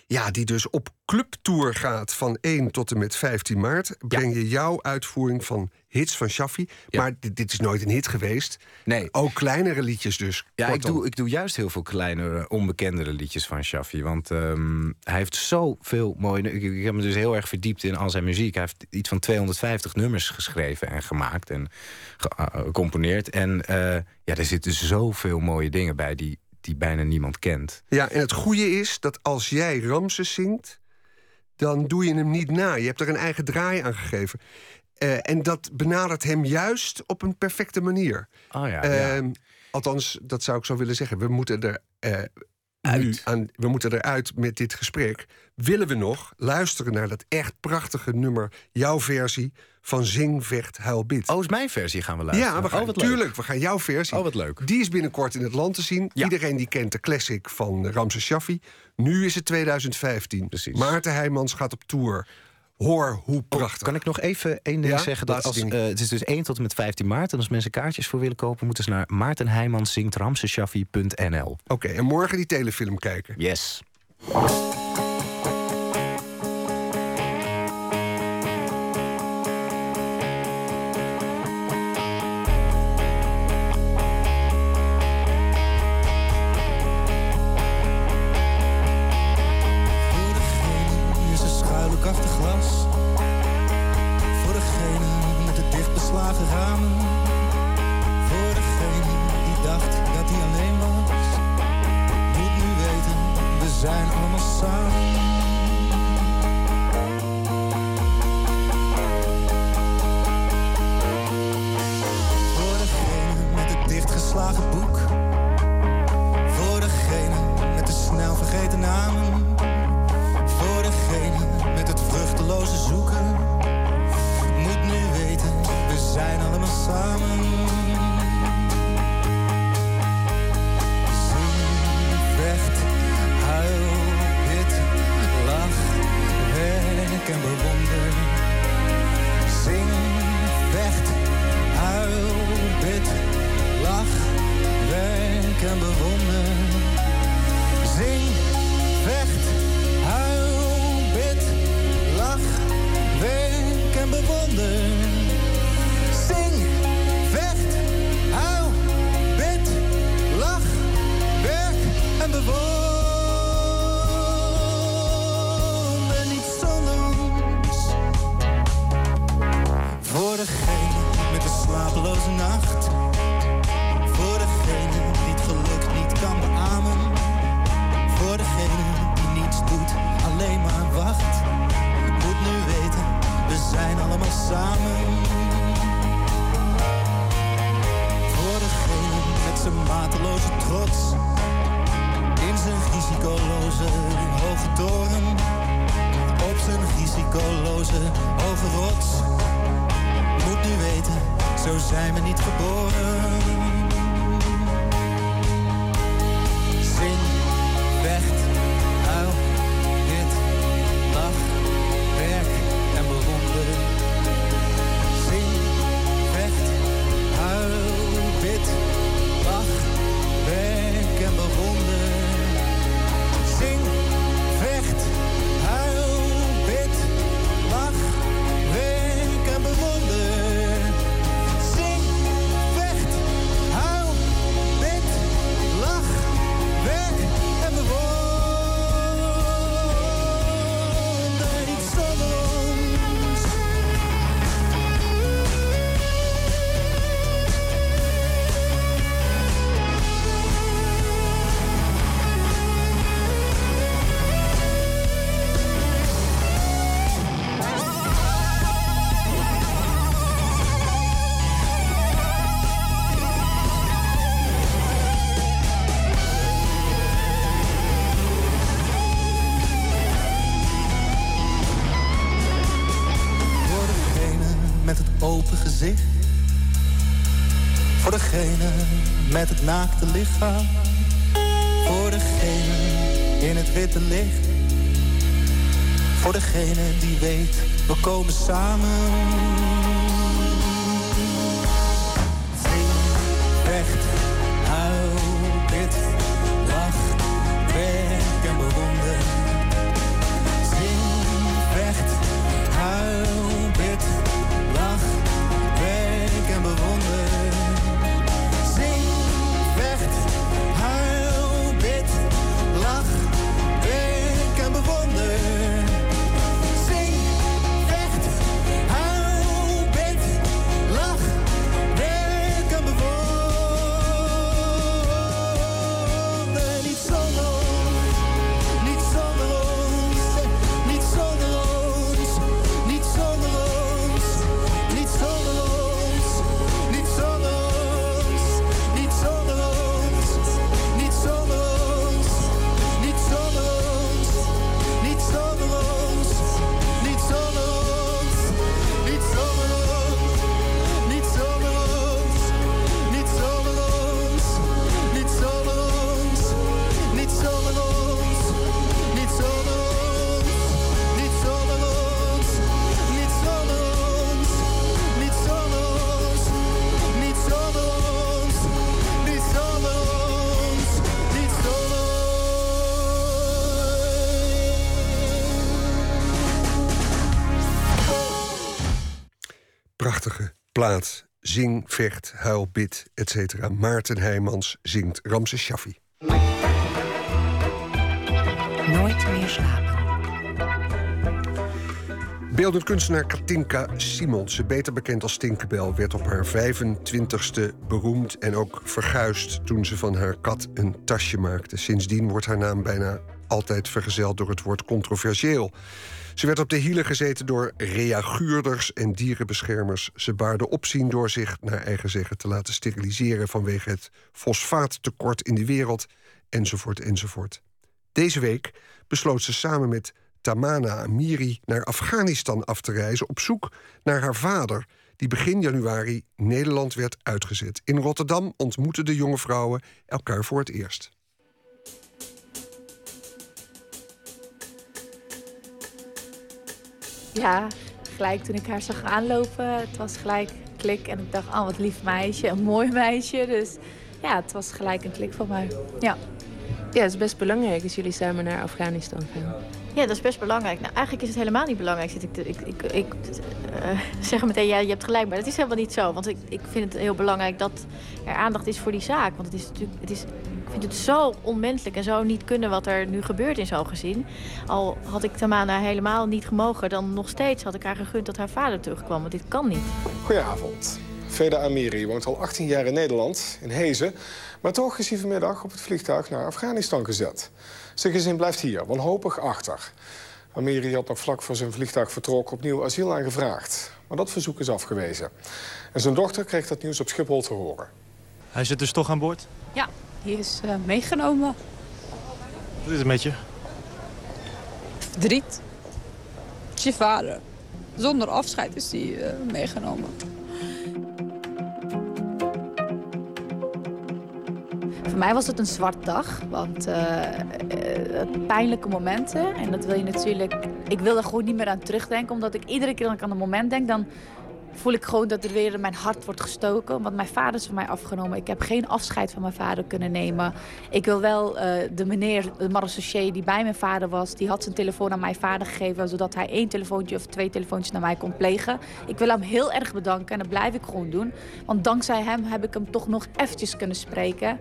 ja, die dus op clubtour gaat van 1 tot en met 15 maart. Breng je jouw uitvoering van hits van Shaffi. Ja. Maar dit, dit, is nooit een hit geweest. Nee. Ook kleinere liedjes dus. Ja, ik doe, ik doe juist heel veel kleinere, onbekendere liedjes van Shaffi. Want um, hij heeft zoveel mooie... Ik, ik heb me dus heel erg verdiept in al zijn muziek. Hij heeft iets van 250 nummers geschreven en gemaakt en gecomponeerd. En uh, ja, er zitten zoveel mooie dingen bij die, die bijna niemand kent. Ja, en het goede is dat als jij Ramses zingt... dan doe je hem niet na. Je hebt er een eigen draai aan gegeven. Uh, en dat benadert hem juist op een perfecte manier. Oh ja, ja. Uh, althans, dat zou ik zo willen zeggen. We moeten er uh, uit. Aan, we moeten eruit met dit gesprek. Willen we nog luisteren naar dat echt prachtige nummer, jouw versie van Zing, Vecht, Huil, Bid? Oh, is mijn versie gaan we luisteren? Ja, we gaan, oh, tuurlijk. We gaan jouw versie. Oh, wat leuk. Die is binnenkort in het land te zien. Ja. Iedereen die kent de classic van Ramses Shaffi. Nu is het 2015. Precies. Maarten Heijmans gaat op tour. Hoor hoe prachtig. Oh, kan ik nog even één ding ja? zeggen? Dat als, uh, het is dus 1 tot en met 15 maart. En als mensen kaartjes voor willen kopen, moeten ze naar maartenheijmanszingt.ramseshaffi.nl. Oké, okay, en morgen die telefilm kijken. Yes. shine ons samen. Voor degene met het naakte lichaam. Voor degene in het witte licht. Voor degene die weet, we komen samen. Plaat. Zing, vecht, huil, bid, etc. Maarten Heijmans zingt Ramses Shaffi. Nooit meer slapen. Beeldend kunstenaar Katinka Simonsen, beter bekend als Tinkerbell, werd op haar 25ste beroemd en ook verguisd toen ze van haar kat een tasje maakte. Sindsdien wordt haar naam bijna altijd vergezeld door het woord controversieel. Ze werd op de hielen gezeten door reaguurders en dierenbeschermers. Ze baarde opzien door zich, naar eigen zeggen, te laten steriliseren vanwege het fosfaattekort in de wereld, enzovoort, enzovoort. Deze week besloot ze samen met Tamana Amiri naar Afghanistan af te reizen op zoek naar haar vader, die begin januari Nederland werd uitgezet. In Rotterdam ontmoetten de jonge vrouwen elkaar voor het eerst. Ja, gelijk toen ik haar zag aanlopen, het was gelijk klik. En ik dacht, oh wat lief meisje, een mooi meisje. Dus ja, het was gelijk een klik van mij. Ja. Ja, het is best belangrijk als jullie samen naar Afghanistan gaan. Ja, dat is best belangrijk. Nou, eigenlijk is het helemaal niet belangrijk. Zit ik, te- ik, ik, ik eh, zeg meteen, ja, je hebt gelijk, maar dat is helemaal niet zo. Want ik, ik vind het heel belangrijk dat er aandacht is voor die zaak. Want het is natuurlijk, het is, ik vind het zo onmenselijk en zo niet kunnen wat er nu gebeurt in zo'n gezin. Al had ik Tamana helemaal niet gemogen, dan nog steeds had ik haar gegund dat haar vader terugkwam. Want dit kan niet. Goedenavond. Veda Amiri woont al 18 jaar in Nederland, in Hezen. Maar toch is hij vanmiddag op het vliegtuig naar Afghanistan gezet. Zijn gezin blijft hier, wanhopig achter. Amiri had nog vlak voor zijn vliegtuigvertrok opnieuw asiel aangevraagd. Maar dat verzoek is afgewezen. En zijn dochter kreeg dat nieuws op Schiphol te horen. Hij zit dus toch aan boord? Ja, die is uh, meegenomen. Wat is het met je? Verdriet. Het is je vader. Zonder afscheid is die uh, meegenomen. Voor mij was het een zwart dag, want uh, pijnlijke momenten. En dat wil je natuurlijk... Ik wil er gewoon niet meer aan terugdenken, omdat ik iedere keer dat ik aan een moment denk... dan voel ik gewoon dat er weer in mijn hart wordt gestoken. Want mijn vader is van mij afgenomen. Ik heb geen afscheid van mijn vader kunnen nemen. Ik wil wel uh, de meneer, de marechaussee die bij mijn vader was... die had zijn telefoon aan mijn vader gegeven... zodat hij één telefoontje of twee telefoontjes naar mij kon plegen. Ik wil hem heel erg bedanken en dat blijf ik gewoon doen. Want dankzij hem heb ik hem toch nog eventjes kunnen spreken.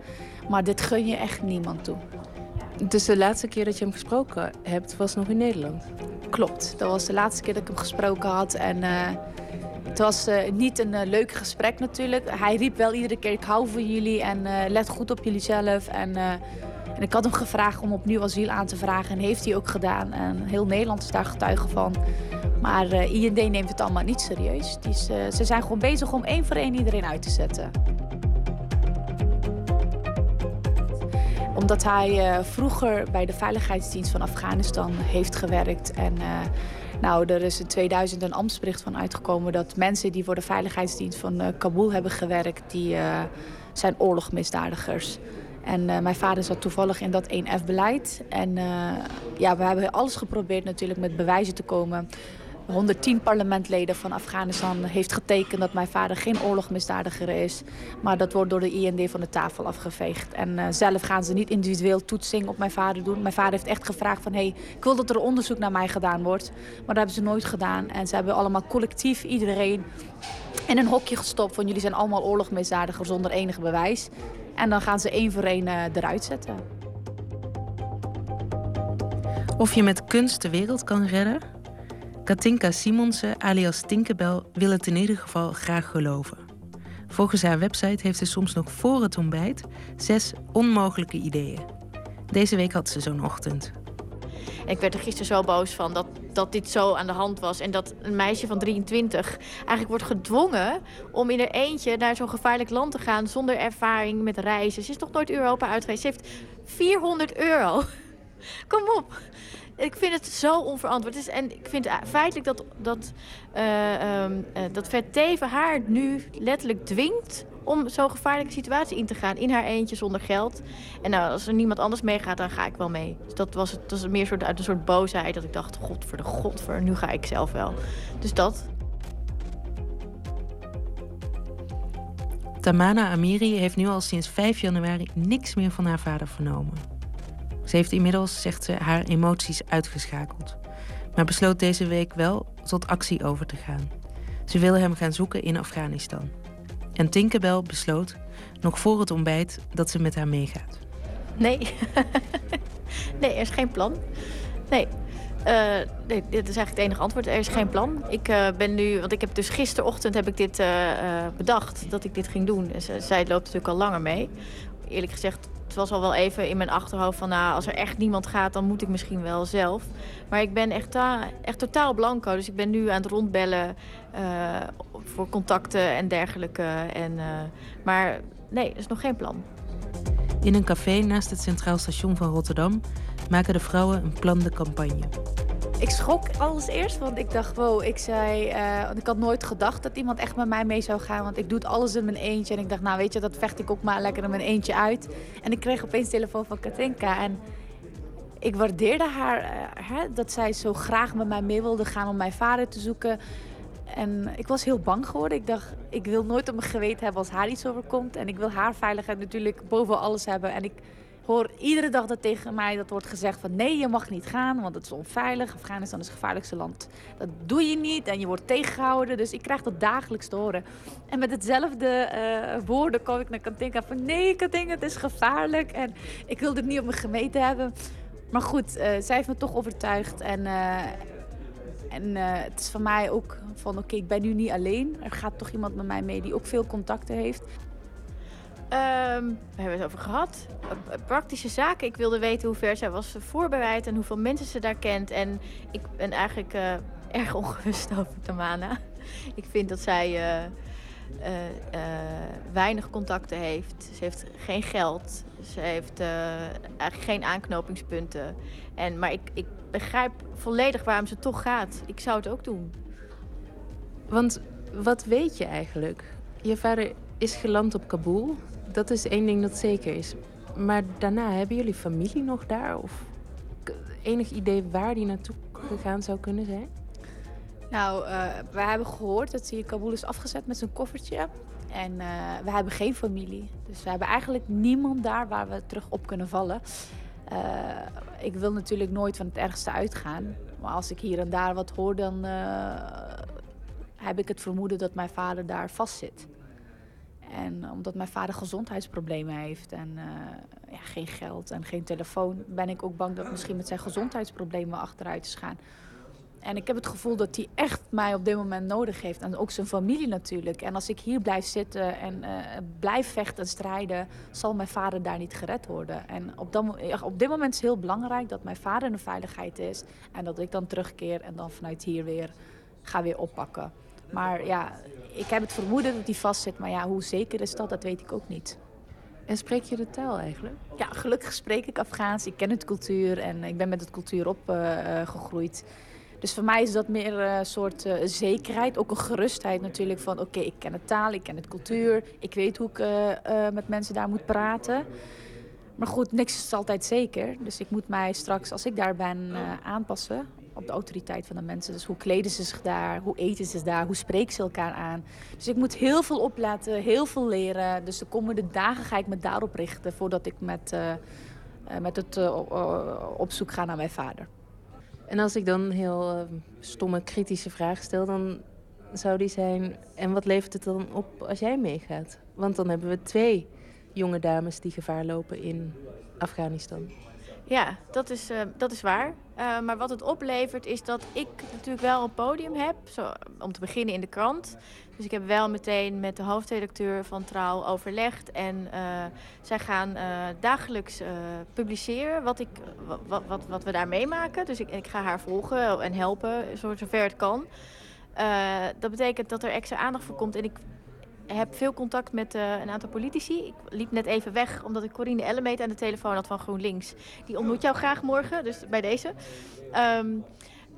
Maar dit gun je echt niemand toe. Dus de laatste keer dat je hem gesproken hebt, was nog in Nederland? Klopt, dat was de laatste keer dat ik hem gesproken had. En uh, het was uh, niet een uh, leuk gesprek natuurlijk. Hij riep wel iedere keer, ik hou van jullie en let goed op jullie zelf. En, en, ik had hem gevraagd om opnieuw asiel aan te vragen en heeft hij ook gedaan. En heel Nederland is daar getuige van. Maar IND neemt het allemaal niet serieus. Die ze zijn gewoon bezig om één voor één iedereen uit te zetten. Omdat hij vroeger bij de Veiligheidsdienst van Afghanistan heeft gewerkt. En nou, er is in 2000 een ambtsbericht van uitgekomen dat mensen die voor de Veiligheidsdienst van uh, Kabul hebben gewerkt, die zijn oorlogmisdadigers. En mijn vader zat toevallig in dat 1F-beleid. En ja, we hebben alles geprobeerd natuurlijk met bewijzen te komen. 110 parlementleden van Afghanistan heeft getekend dat mijn vader geen oorlogmisdadiger is. Maar dat wordt door de IND van de tafel afgeveegd. En uh, zelf gaan ze niet individueel toetsing op mijn vader doen. Mijn vader heeft echt gevraagd van, hey, ik wil dat er onderzoek naar mij gedaan wordt. Maar dat hebben ze nooit gedaan. En ze hebben allemaal collectief iedereen in een hokje gestopt van jullie zijn allemaal oorlogmisdadigers zonder enig bewijs. En dan gaan ze één voor één uh, eruit zetten. Of je met kunst de wereld kan redden? Katinka Simonsen, alias Tinkerbell, wil het in ieder geval graag geloven. Volgens haar website heeft ze soms nog voor het ontbijt zes onmogelijke ideeën. Deze week had ze zo'n ochtend. Ik werd er gisteren zo boos van dat, dat dit zo aan de hand was. En dat een meisje van 23 eigenlijk wordt gedwongen om in er eentje naar zo'n gevaarlijk land te gaan zonder ervaring met reizen. Ze is nog nooit Europa uit. Ze heeft 400 euro. Kom op. Ik vind het zo onverantwoord. en ik vind feitelijk dat, dat, uh, um, uh, dat Verteven haar nu letterlijk dwingt om zo'n gevaarlijke situatie in te gaan. In haar eentje zonder geld. En nou, als er niemand anders meegaat, dan ga ik wel mee. Dus dat was, het, dat was meer soort, uit een soort boosheid. Dat ik dacht, god voor de god, voor, nu ga ik zelf wel. Dus dat. Tamana Amiri heeft nu al sinds 5 januari niks meer van haar vader vernomen. Ze heeft inmiddels, zegt ze, haar emoties uitgeschakeld. Maar besloot deze week wel tot actie over te gaan. Ze wil hem gaan zoeken in Afghanistan. En Tinkerbell besloot, nog voor het ontbijt, dat ze met haar meegaat. Nee. nee, er is geen plan. Nee. Uh, nee, dit is eigenlijk het enige antwoord. Er is geen plan. Ik uh, ben nu, want ik heb dus gisterochtend heb ik dit uh, bedacht dat ik dit ging doen. Zij loopt natuurlijk al langer mee. Eerlijk gezegd was al wel even in mijn achterhoofd van... nou, als er echt niemand gaat, dan moet ik misschien wel zelf. Maar ik ben echt, echt totaal blanco. Dus ik ben nu aan het rondbellen uh, voor contacten en dergelijke. En, uh, maar nee, er is nog geen plan. In een café naast het Centraal Station van Rotterdam... maken de vrouwen een plan de campagne. Ik schrok alles eerst, want ik dacht, wow, ik zei... Uh, ik had nooit gedacht dat iemand echt met mij mee zou gaan. Want ik doe het alles in mijn eentje. En ik dacht, nou weet je, dat vecht ik ook maar lekker in mijn eentje uit. En ik kreeg opeens telefoon van Katinka. En ik waardeerde haar, uh, hè, dat zij zo graag met mij mee wilde gaan om mijn vader te zoeken. En ik was heel bang geworden. Ik dacht, ik wil nooit op mijn geweten hebben als haar iets overkomt. En ik wil haar veiligheid natuurlijk boven alles hebben. En ik hoor iedere dag dat tegen mij dat wordt gezegd van nee, je mag niet gaan, want het is onveilig. Afghanistan is het gevaarlijkste land. Dat doe je niet en je wordt tegengehouden. Dus ik krijg dat dagelijks te horen. En met hetzelfde uh, woorden kom ik naar Katinka van nee, Katinka, het is gevaarlijk. En ik wil dit niet op mijn gemeten hebben. Maar goed, uh, zij heeft me toch overtuigd. En, uh, en het is van mij ook van oké, ik ben nu niet alleen. Er gaat toch iemand met mij mee die ook veel contacten heeft. Um, we hebben het over gehad. Praktische zaken. Ik wilde weten hoe ver zij was voorbereid en hoeveel mensen ze daar kent. En ik ben eigenlijk uh, erg ongerust over Tamana. ik vind dat zij eh, eh, eh, weinig contacten heeft. Ze heeft geen geld. Ze heeft eh, eigenlijk geen aanknopingspunten. En, maar ik, ik begrijp volledig waarom ze toch gaat. Ik zou het ook doen. Want wat weet je eigenlijk? Je vader is geland op Kabul. Dat is één ding dat zeker is. Maar daarna, hebben jullie familie nog daar? Of enig idee waar die naartoe gegaan zou kunnen zijn? Nou, eh we hebben gehoord dat hij in Kabul is afgezet met zijn koffertje. En eh, we hebben geen familie. Dus we hebben eigenlijk niemand daar waar we terug op kunnen vallen. Eh, ik wil natuurlijk nooit van het ergste uitgaan. Maar als ik hier en daar wat hoor, dan heb ik het vermoeden dat mijn vader daar vastzit. En omdat mijn vader gezondheidsproblemen heeft en eh, ja, geen geld en geen telefoon, ben ik ook bang dat misschien met zijn gezondheidsproblemen achteruit is gaan. En ik heb het gevoel dat hij echt mij op dit moment nodig heeft. En ook zijn familie natuurlijk. En als ik hier blijf zitten en eh, blijf vechten en strijden, zal mijn vader daar niet gered worden. En op, op dit moment is het heel belangrijk dat mijn vader in de veiligheid is. En dat ik dan terugkeer en dan vanuit hier weer ga weer oppakken. Maar ja, ik heb het vermoeden dat hij vastzit. Maar ja, hoe zeker is dat, dat weet ik ook niet. En spreek je de taal eigenlijk? Ja, gelukkig spreek ik Afghaans. Ik ken het cultuur en ik ben met het cultuur opgegroeid. dus voor mij is dat meer een soort eh, zekerheid, ook een gerustheid natuurlijk van oké, ik ken de taal, ik ken het cultuur, ik weet hoe ik eh, eh, met mensen daar moet praten. Maar goed, niks is altijd zeker. Dus ik moet mij straks, als ik daar ben, eh, aanpassen op de autoriteit van de mensen. Dus hoe kleden ze zich daar, hoe eten ze daar, hoe spreken ze elkaar aan. Dus ik moet heel veel opletten, heel veel leren. Dus de komende dagen ga ik me daarop richten voordat ik met, eh, eh, met het eh, o- op zoek ga naar mijn vader. En als ik dan een heel stomme, kritische vraag stel, dan zou die zijn: en wat levert het dan op als jij meegaat? Want dan hebben we twee jonge dames die gevaar lopen in Afghanistan. Ja, dat is, eh, dat is waar. Eh, maar wat het oplevert is dat ik natuurlijk wel een podium heb. Zo, om te beginnen in de krant. Dus ik heb wel meteen met de hoofdredacteur van Trouw overlegd. En eh, zij gaan eh, dagelijks publiceren wat, ik, wat, wat, wat we daar meemaken. Dus ik, ik ga haar volgen en helpen zo- zover het kan. Dat betekent dat er extra aandacht voor komt. En ik heb veel contact met eh, een aantal politici. Ik liep net even weg omdat ik Corine Ellemeet aan de telefoon had van GroenLinks. Die ontmoet jou graag morgen, dus bij deze. Ehm,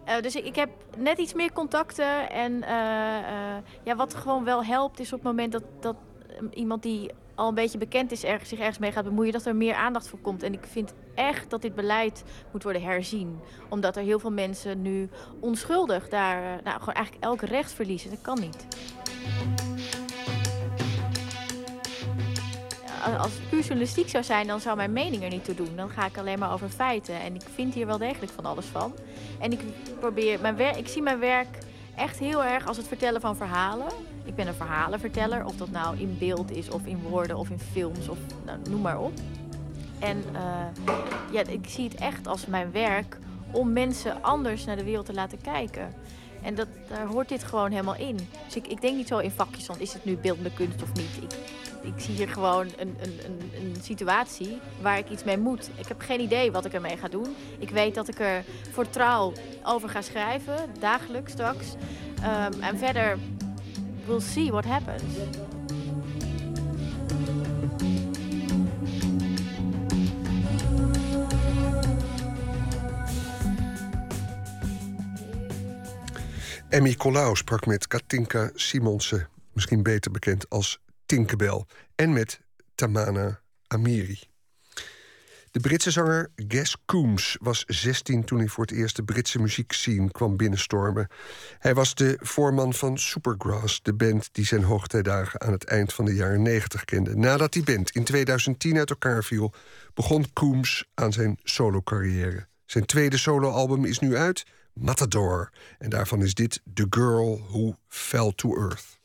eh, dus ik, heb net iets meer contacten. En eh, ja, wat gewoon wel helpt is op het moment dat, dat eh, iemand die al een beetje bekend is, zich ergens mee gaat bemoeien, dat er meer aandacht voor komt. En ik vind echt dat dit beleid moet worden herzien. Omdat er heel veel mensen nu onschuldig daar nou, gewoon eigenlijk elk recht verliezen. Dat kan niet. Als het puur journalistiek zou zijn, dan zou mijn mening er niet toe doen. Dan ga ik alleen maar over feiten. En ik vind hier wel degelijk van alles van. En ik probeer mijn ik zie mijn werk echt heel erg als het vertellen van verhalen. Ik ben een verhalenverteller, of dat nou in beeld is, of in woorden, of in films, of nou, noem maar op. En eh, ja, ik zie het echt als mijn werk om mensen anders naar de wereld te laten kijken. En dat, daar hoort dit gewoon helemaal in. Dus ik, ik denk niet zo in vakjes van is het nu beeldende kunst of niet. Ik, zie hier gewoon een, een, een, een situatie waar ik iets mee moet. Ik heb geen idee wat ik ermee ga doen. Ik weet dat ik er voor trouw over ga schrijven, dagelijks straks. Ehm, en verder, we'll see what happens. Emmy Colau sprak met Katinka Simonsen, misschien beter bekend als Tinkerbell, en met Tamana Amiri. De Britse zanger Ges Coombs was 16 toen hij voor het eerst de Britse muziekscene kwam binnenstormen. Hij was de voorman van Supergrass, de band die zijn hoogtijdagen aan het eind van de jaren 90 kende. Nadat die band in 2010 uit elkaar viel, begon Coombs aan zijn solocarrière. Zijn tweede soloalbum is nu uit, Matador. En daarvan is dit The Girl Who Fell to Earth.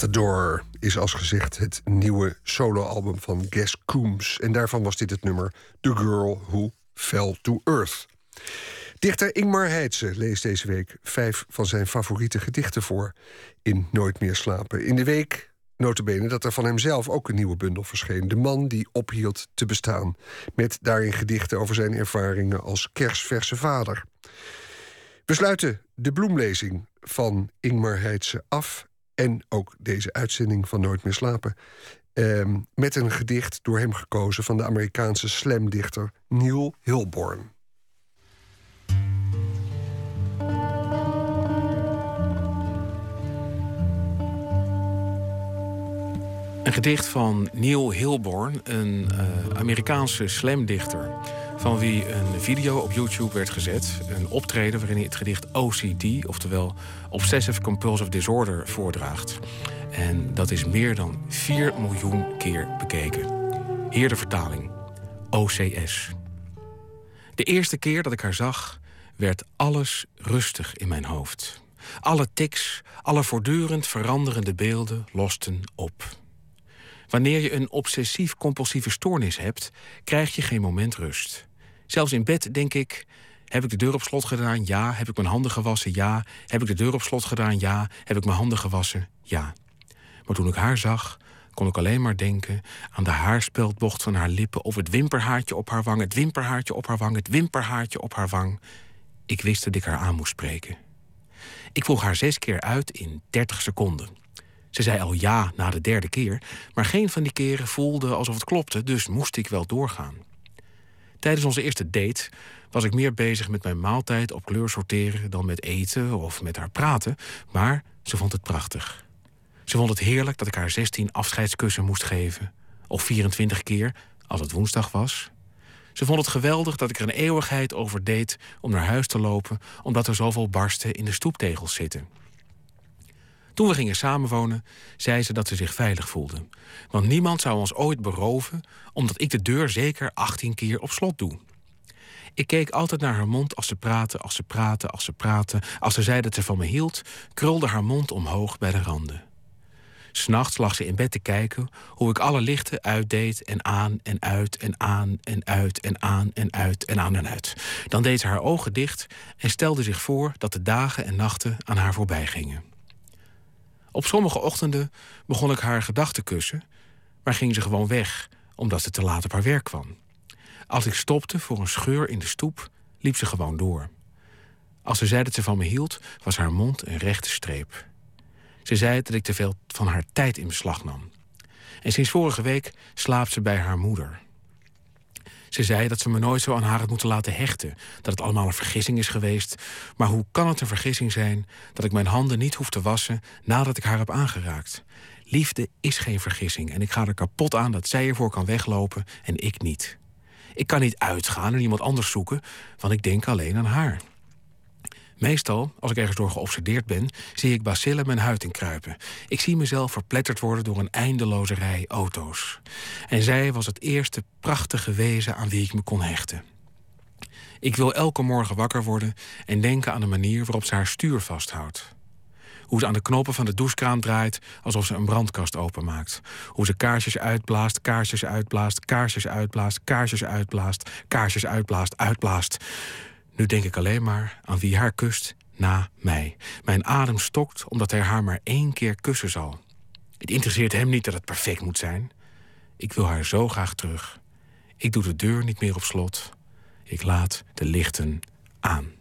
Matador is als gezegd het nieuwe soloalbum van Gas Coombs. En daarvan was dit het nummer The Girl Who Fell to Earth. Dichter Ingmar Heitse leest deze week vijf van zijn favoriete gedichten voor in Nooit meer slapen. In de week notabene dat er van hemzelf ook een nieuwe bundel verscheen. De man die ophield te bestaan. Met daarin gedichten over zijn ervaringen als kersverse vader. We sluiten de bloemlezing van Ingmar Heitse af en ook deze uitzending van Nooit meer slapen. Ehm, met een gedicht door hem gekozen van de Amerikaanse slamdichter Neil Hilborn. Een gedicht van Neil Hilborn, een uh, Amerikaanse slamdichter van wie een video op YouTube werd gezet. Een optreden waarin hij het gedicht OCD, oftewel Obsessive Compulsive Disorder, voordraagt. En dat is meer dan 4 miljoen keer bekeken. Hier de vertaling. OCS. De eerste keer dat ik haar zag, werd alles rustig in mijn hoofd. Alle tics, alle voortdurend veranderende beelden losten op. Wanneer je een obsessief-compulsieve stoornis hebt, krijg je geen moment rust. Zelfs in bed denk ik: heb ik de deur op slot gedaan? Ja. Heb ik mijn handen gewassen? Ja. Heb ik de deur op slot gedaan? Ja. Heb ik mijn handen gewassen? Ja. Maar toen ik haar zag, kon ik alleen maar denken aan de haarspeldbocht van haar lippen of het wimperhaartje op haar wang, het wimperhaartje op haar wang, het wimperhaartje op haar wang. Ik wist dat ik haar aan moest spreken. Ik vroeg haar zes keer uit in 30 seconden. Ze zei al ja na de derde keer, maar geen van die keren voelde alsof het klopte, dus moest ik wel doorgaan. Tijdens onze eerste date was ik meer bezig met mijn maaltijd op kleur sorteren dan met eten of met haar praten, maar ze vond het prachtig. Ze vond het heerlijk dat ik haar 16 afscheidskussen moest geven, of 24 keer als het woensdag was. Ze vond het geweldig dat ik er een eeuwigheid over deed om naar huis te lopen, omdat er zoveel barsten in de stoeptegels zitten. Toen we gingen samenwonen, zei ze dat ze zich veilig voelde. Want niemand zou ons ooit beroven, omdat ik de deur zeker 18 keer op slot doe. Ik keek altijd naar haar mond als ze praatte, als ze praatte, als ze praatte. Als ze zei dat ze van me hield, krulde haar mond omhoog bij de randen. S'nachts lag ze in bed te kijken hoe ik alle lichten uitdeed en aan en uit en aan en uit en aan en uit en aan en uit. Dan deed ze haar ogen dicht en stelde zich voor dat de dagen en nachten aan haar voorbij gingen. Op sommige ochtenden begon ik haar gedachten kussen, maar ging ze gewoon weg omdat ze te laat op haar werk kwam. Als ik stopte voor een scheur in de stoep, liep ze gewoon door. Als ze zei dat ze van me hield, was haar mond een rechte streep. Ze zei dat ik te veel van haar tijd in beslag nam. En sinds vorige week slaapt ze bij haar moeder. Ze zei dat ze me nooit zo aan haar had moeten laten hechten. Dat het allemaal een vergissing is geweest. Maar hoe kan het een vergissing zijn dat ik mijn handen niet hoef te wassen nadat ik haar heb aangeraakt? Liefde is geen vergissing en ik ga er kapot aan dat zij ervoor kan weglopen en ik niet. Ik kan niet uitgaan en iemand anders zoeken, want ik denk alleen aan haar. Meestal, als ik ergens door geobsedeerd ben, zie ik bacillen mijn huid inkruipen. Ik zie mezelf verpletterd worden door een eindeloze rij auto's. En zij was het eerste prachtige wezen aan wie ik me kon hechten. Ik wil elke morgen wakker worden en denken aan de manier waarop ze haar stuur vasthoudt. Hoe ze aan de knoppen van de douchekraan draait alsof ze een brandkast openmaakt. Hoe ze kaarsjes uitblaast, kaarsjes uitblaast, kaarsjes uitblaast, kaarsjes uitblaast, kaarsjes uitblaast, uitblaast. Nu denk ik alleen maar aan wie haar kust na mij. Mijn adem stokt omdat hij haar maar één keer kussen zal. Het interesseert hem niet dat het perfect moet zijn. Ik wil haar zo graag terug. Ik doe de deur niet meer op slot. Ik laat de lichten aan.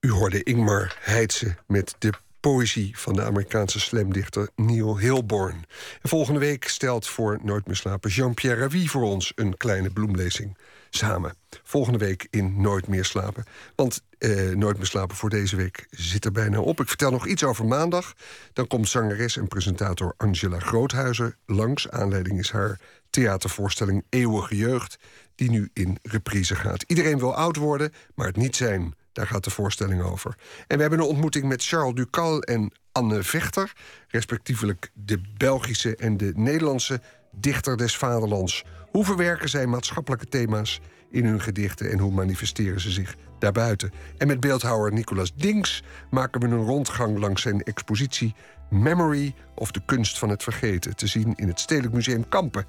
U hoorde Ingmar Heitse met de Poëzie van de Amerikaanse slamdichter Neil Hilborn. En volgende week stelt voor Nooit meer slapen Jean-Pierre Ravi voor ons een kleine bloemlezing samen. Volgende week in Nooit meer slapen. Want eh, Nooit meer slapen voor deze week zit er bijna op. Ik vertel nog iets over maandag. Dan komt zangeres en presentator Angela Groothuizer langs. Aanleiding is haar theatervoorstelling Eeuwige Jeugd... die nu in reprise gaat. Iedereen wil oud worden, maar het niet zijn... Daar gaat de voorstelling over. En we hebben een ontmoeting met Charles Ducal en Anne Vechter, respectievelijk de Belgische en de Nederlandse dichter des vaderlands. Hoe verwerken zij maatschappelijke thema's in hun gedichten en hoe manifesteren ze zich daarbuiten? En met beeldhouwer Nicolas Dinks maken we een rondgang langs zijn expositie Memory of de kunst van het vergeten, te zien in het Stedelijk Museum Kampen.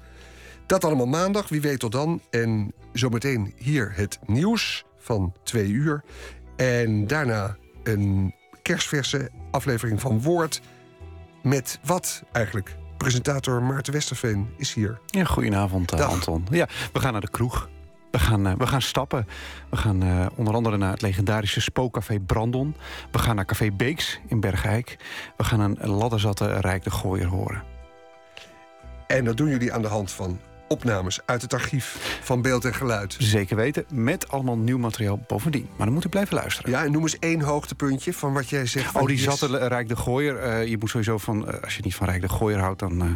Dat allemaal maandag, wie weet tot dan. En zometeen hier het nieuws van twee uur. En daarna een kerstverse aflevering van Woord. Met wat eigenlijk? Presentator Maarten Westerveen is hier. Ja, goedenavond, uh, Anton. Ja, we gaan naar de kroeg. We gaan, uh, we gaan stappen. We gaan uh, onder andere naar het legendarische spookcafé Brandon. We gaan naar Café Beeks in Bergijk. We gaan een ladderzatte Rijk de Gooier horen. En dat doen jullie aan de hand van opnames uit het archief van beeld en geluid. Zeker weten, met allemaal nieuw materiaal bovendien. Maar dan moet u blijven luisteren. Ja, en noem eens één hoogtepuntje van wat jij zegt. Oh, die zatte Rijk de Gooier. Uh, je moet sowieso van, uh, als je niet van Rijk de Gooier houdt, dan, uh,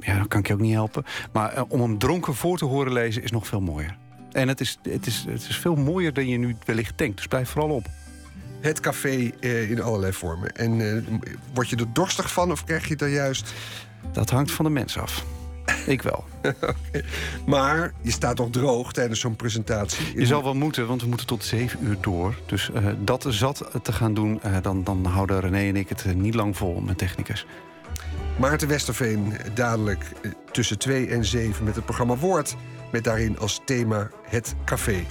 ja, dan kan ik je ook niet helpen. Maar om hem dronken voor te horen lezen is nog veel mooier. En het is, het is, het is veel mooier dan je nu wellicht denkt. Dus blijf vooral op. Het café in allerlei vormen. En word je er dorstig van of krijg je het er juist... Dat hangt van de mens af. Ik wel. okay. Maar je staat toch droog tijdens zo'n presentatie? Je zal wel moeten, want we moeten tot zeven uur door. Dus uh, dat zat te gaan doen, uh, dan, dan houden René en ik het uh, niet lang vol met technicus. Maarten Westerveen dadelijk tussen twee en zeven met het programma Woord. Met daarin als thema het café.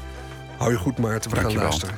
Hou je goed Maarten, we gaan luisteren.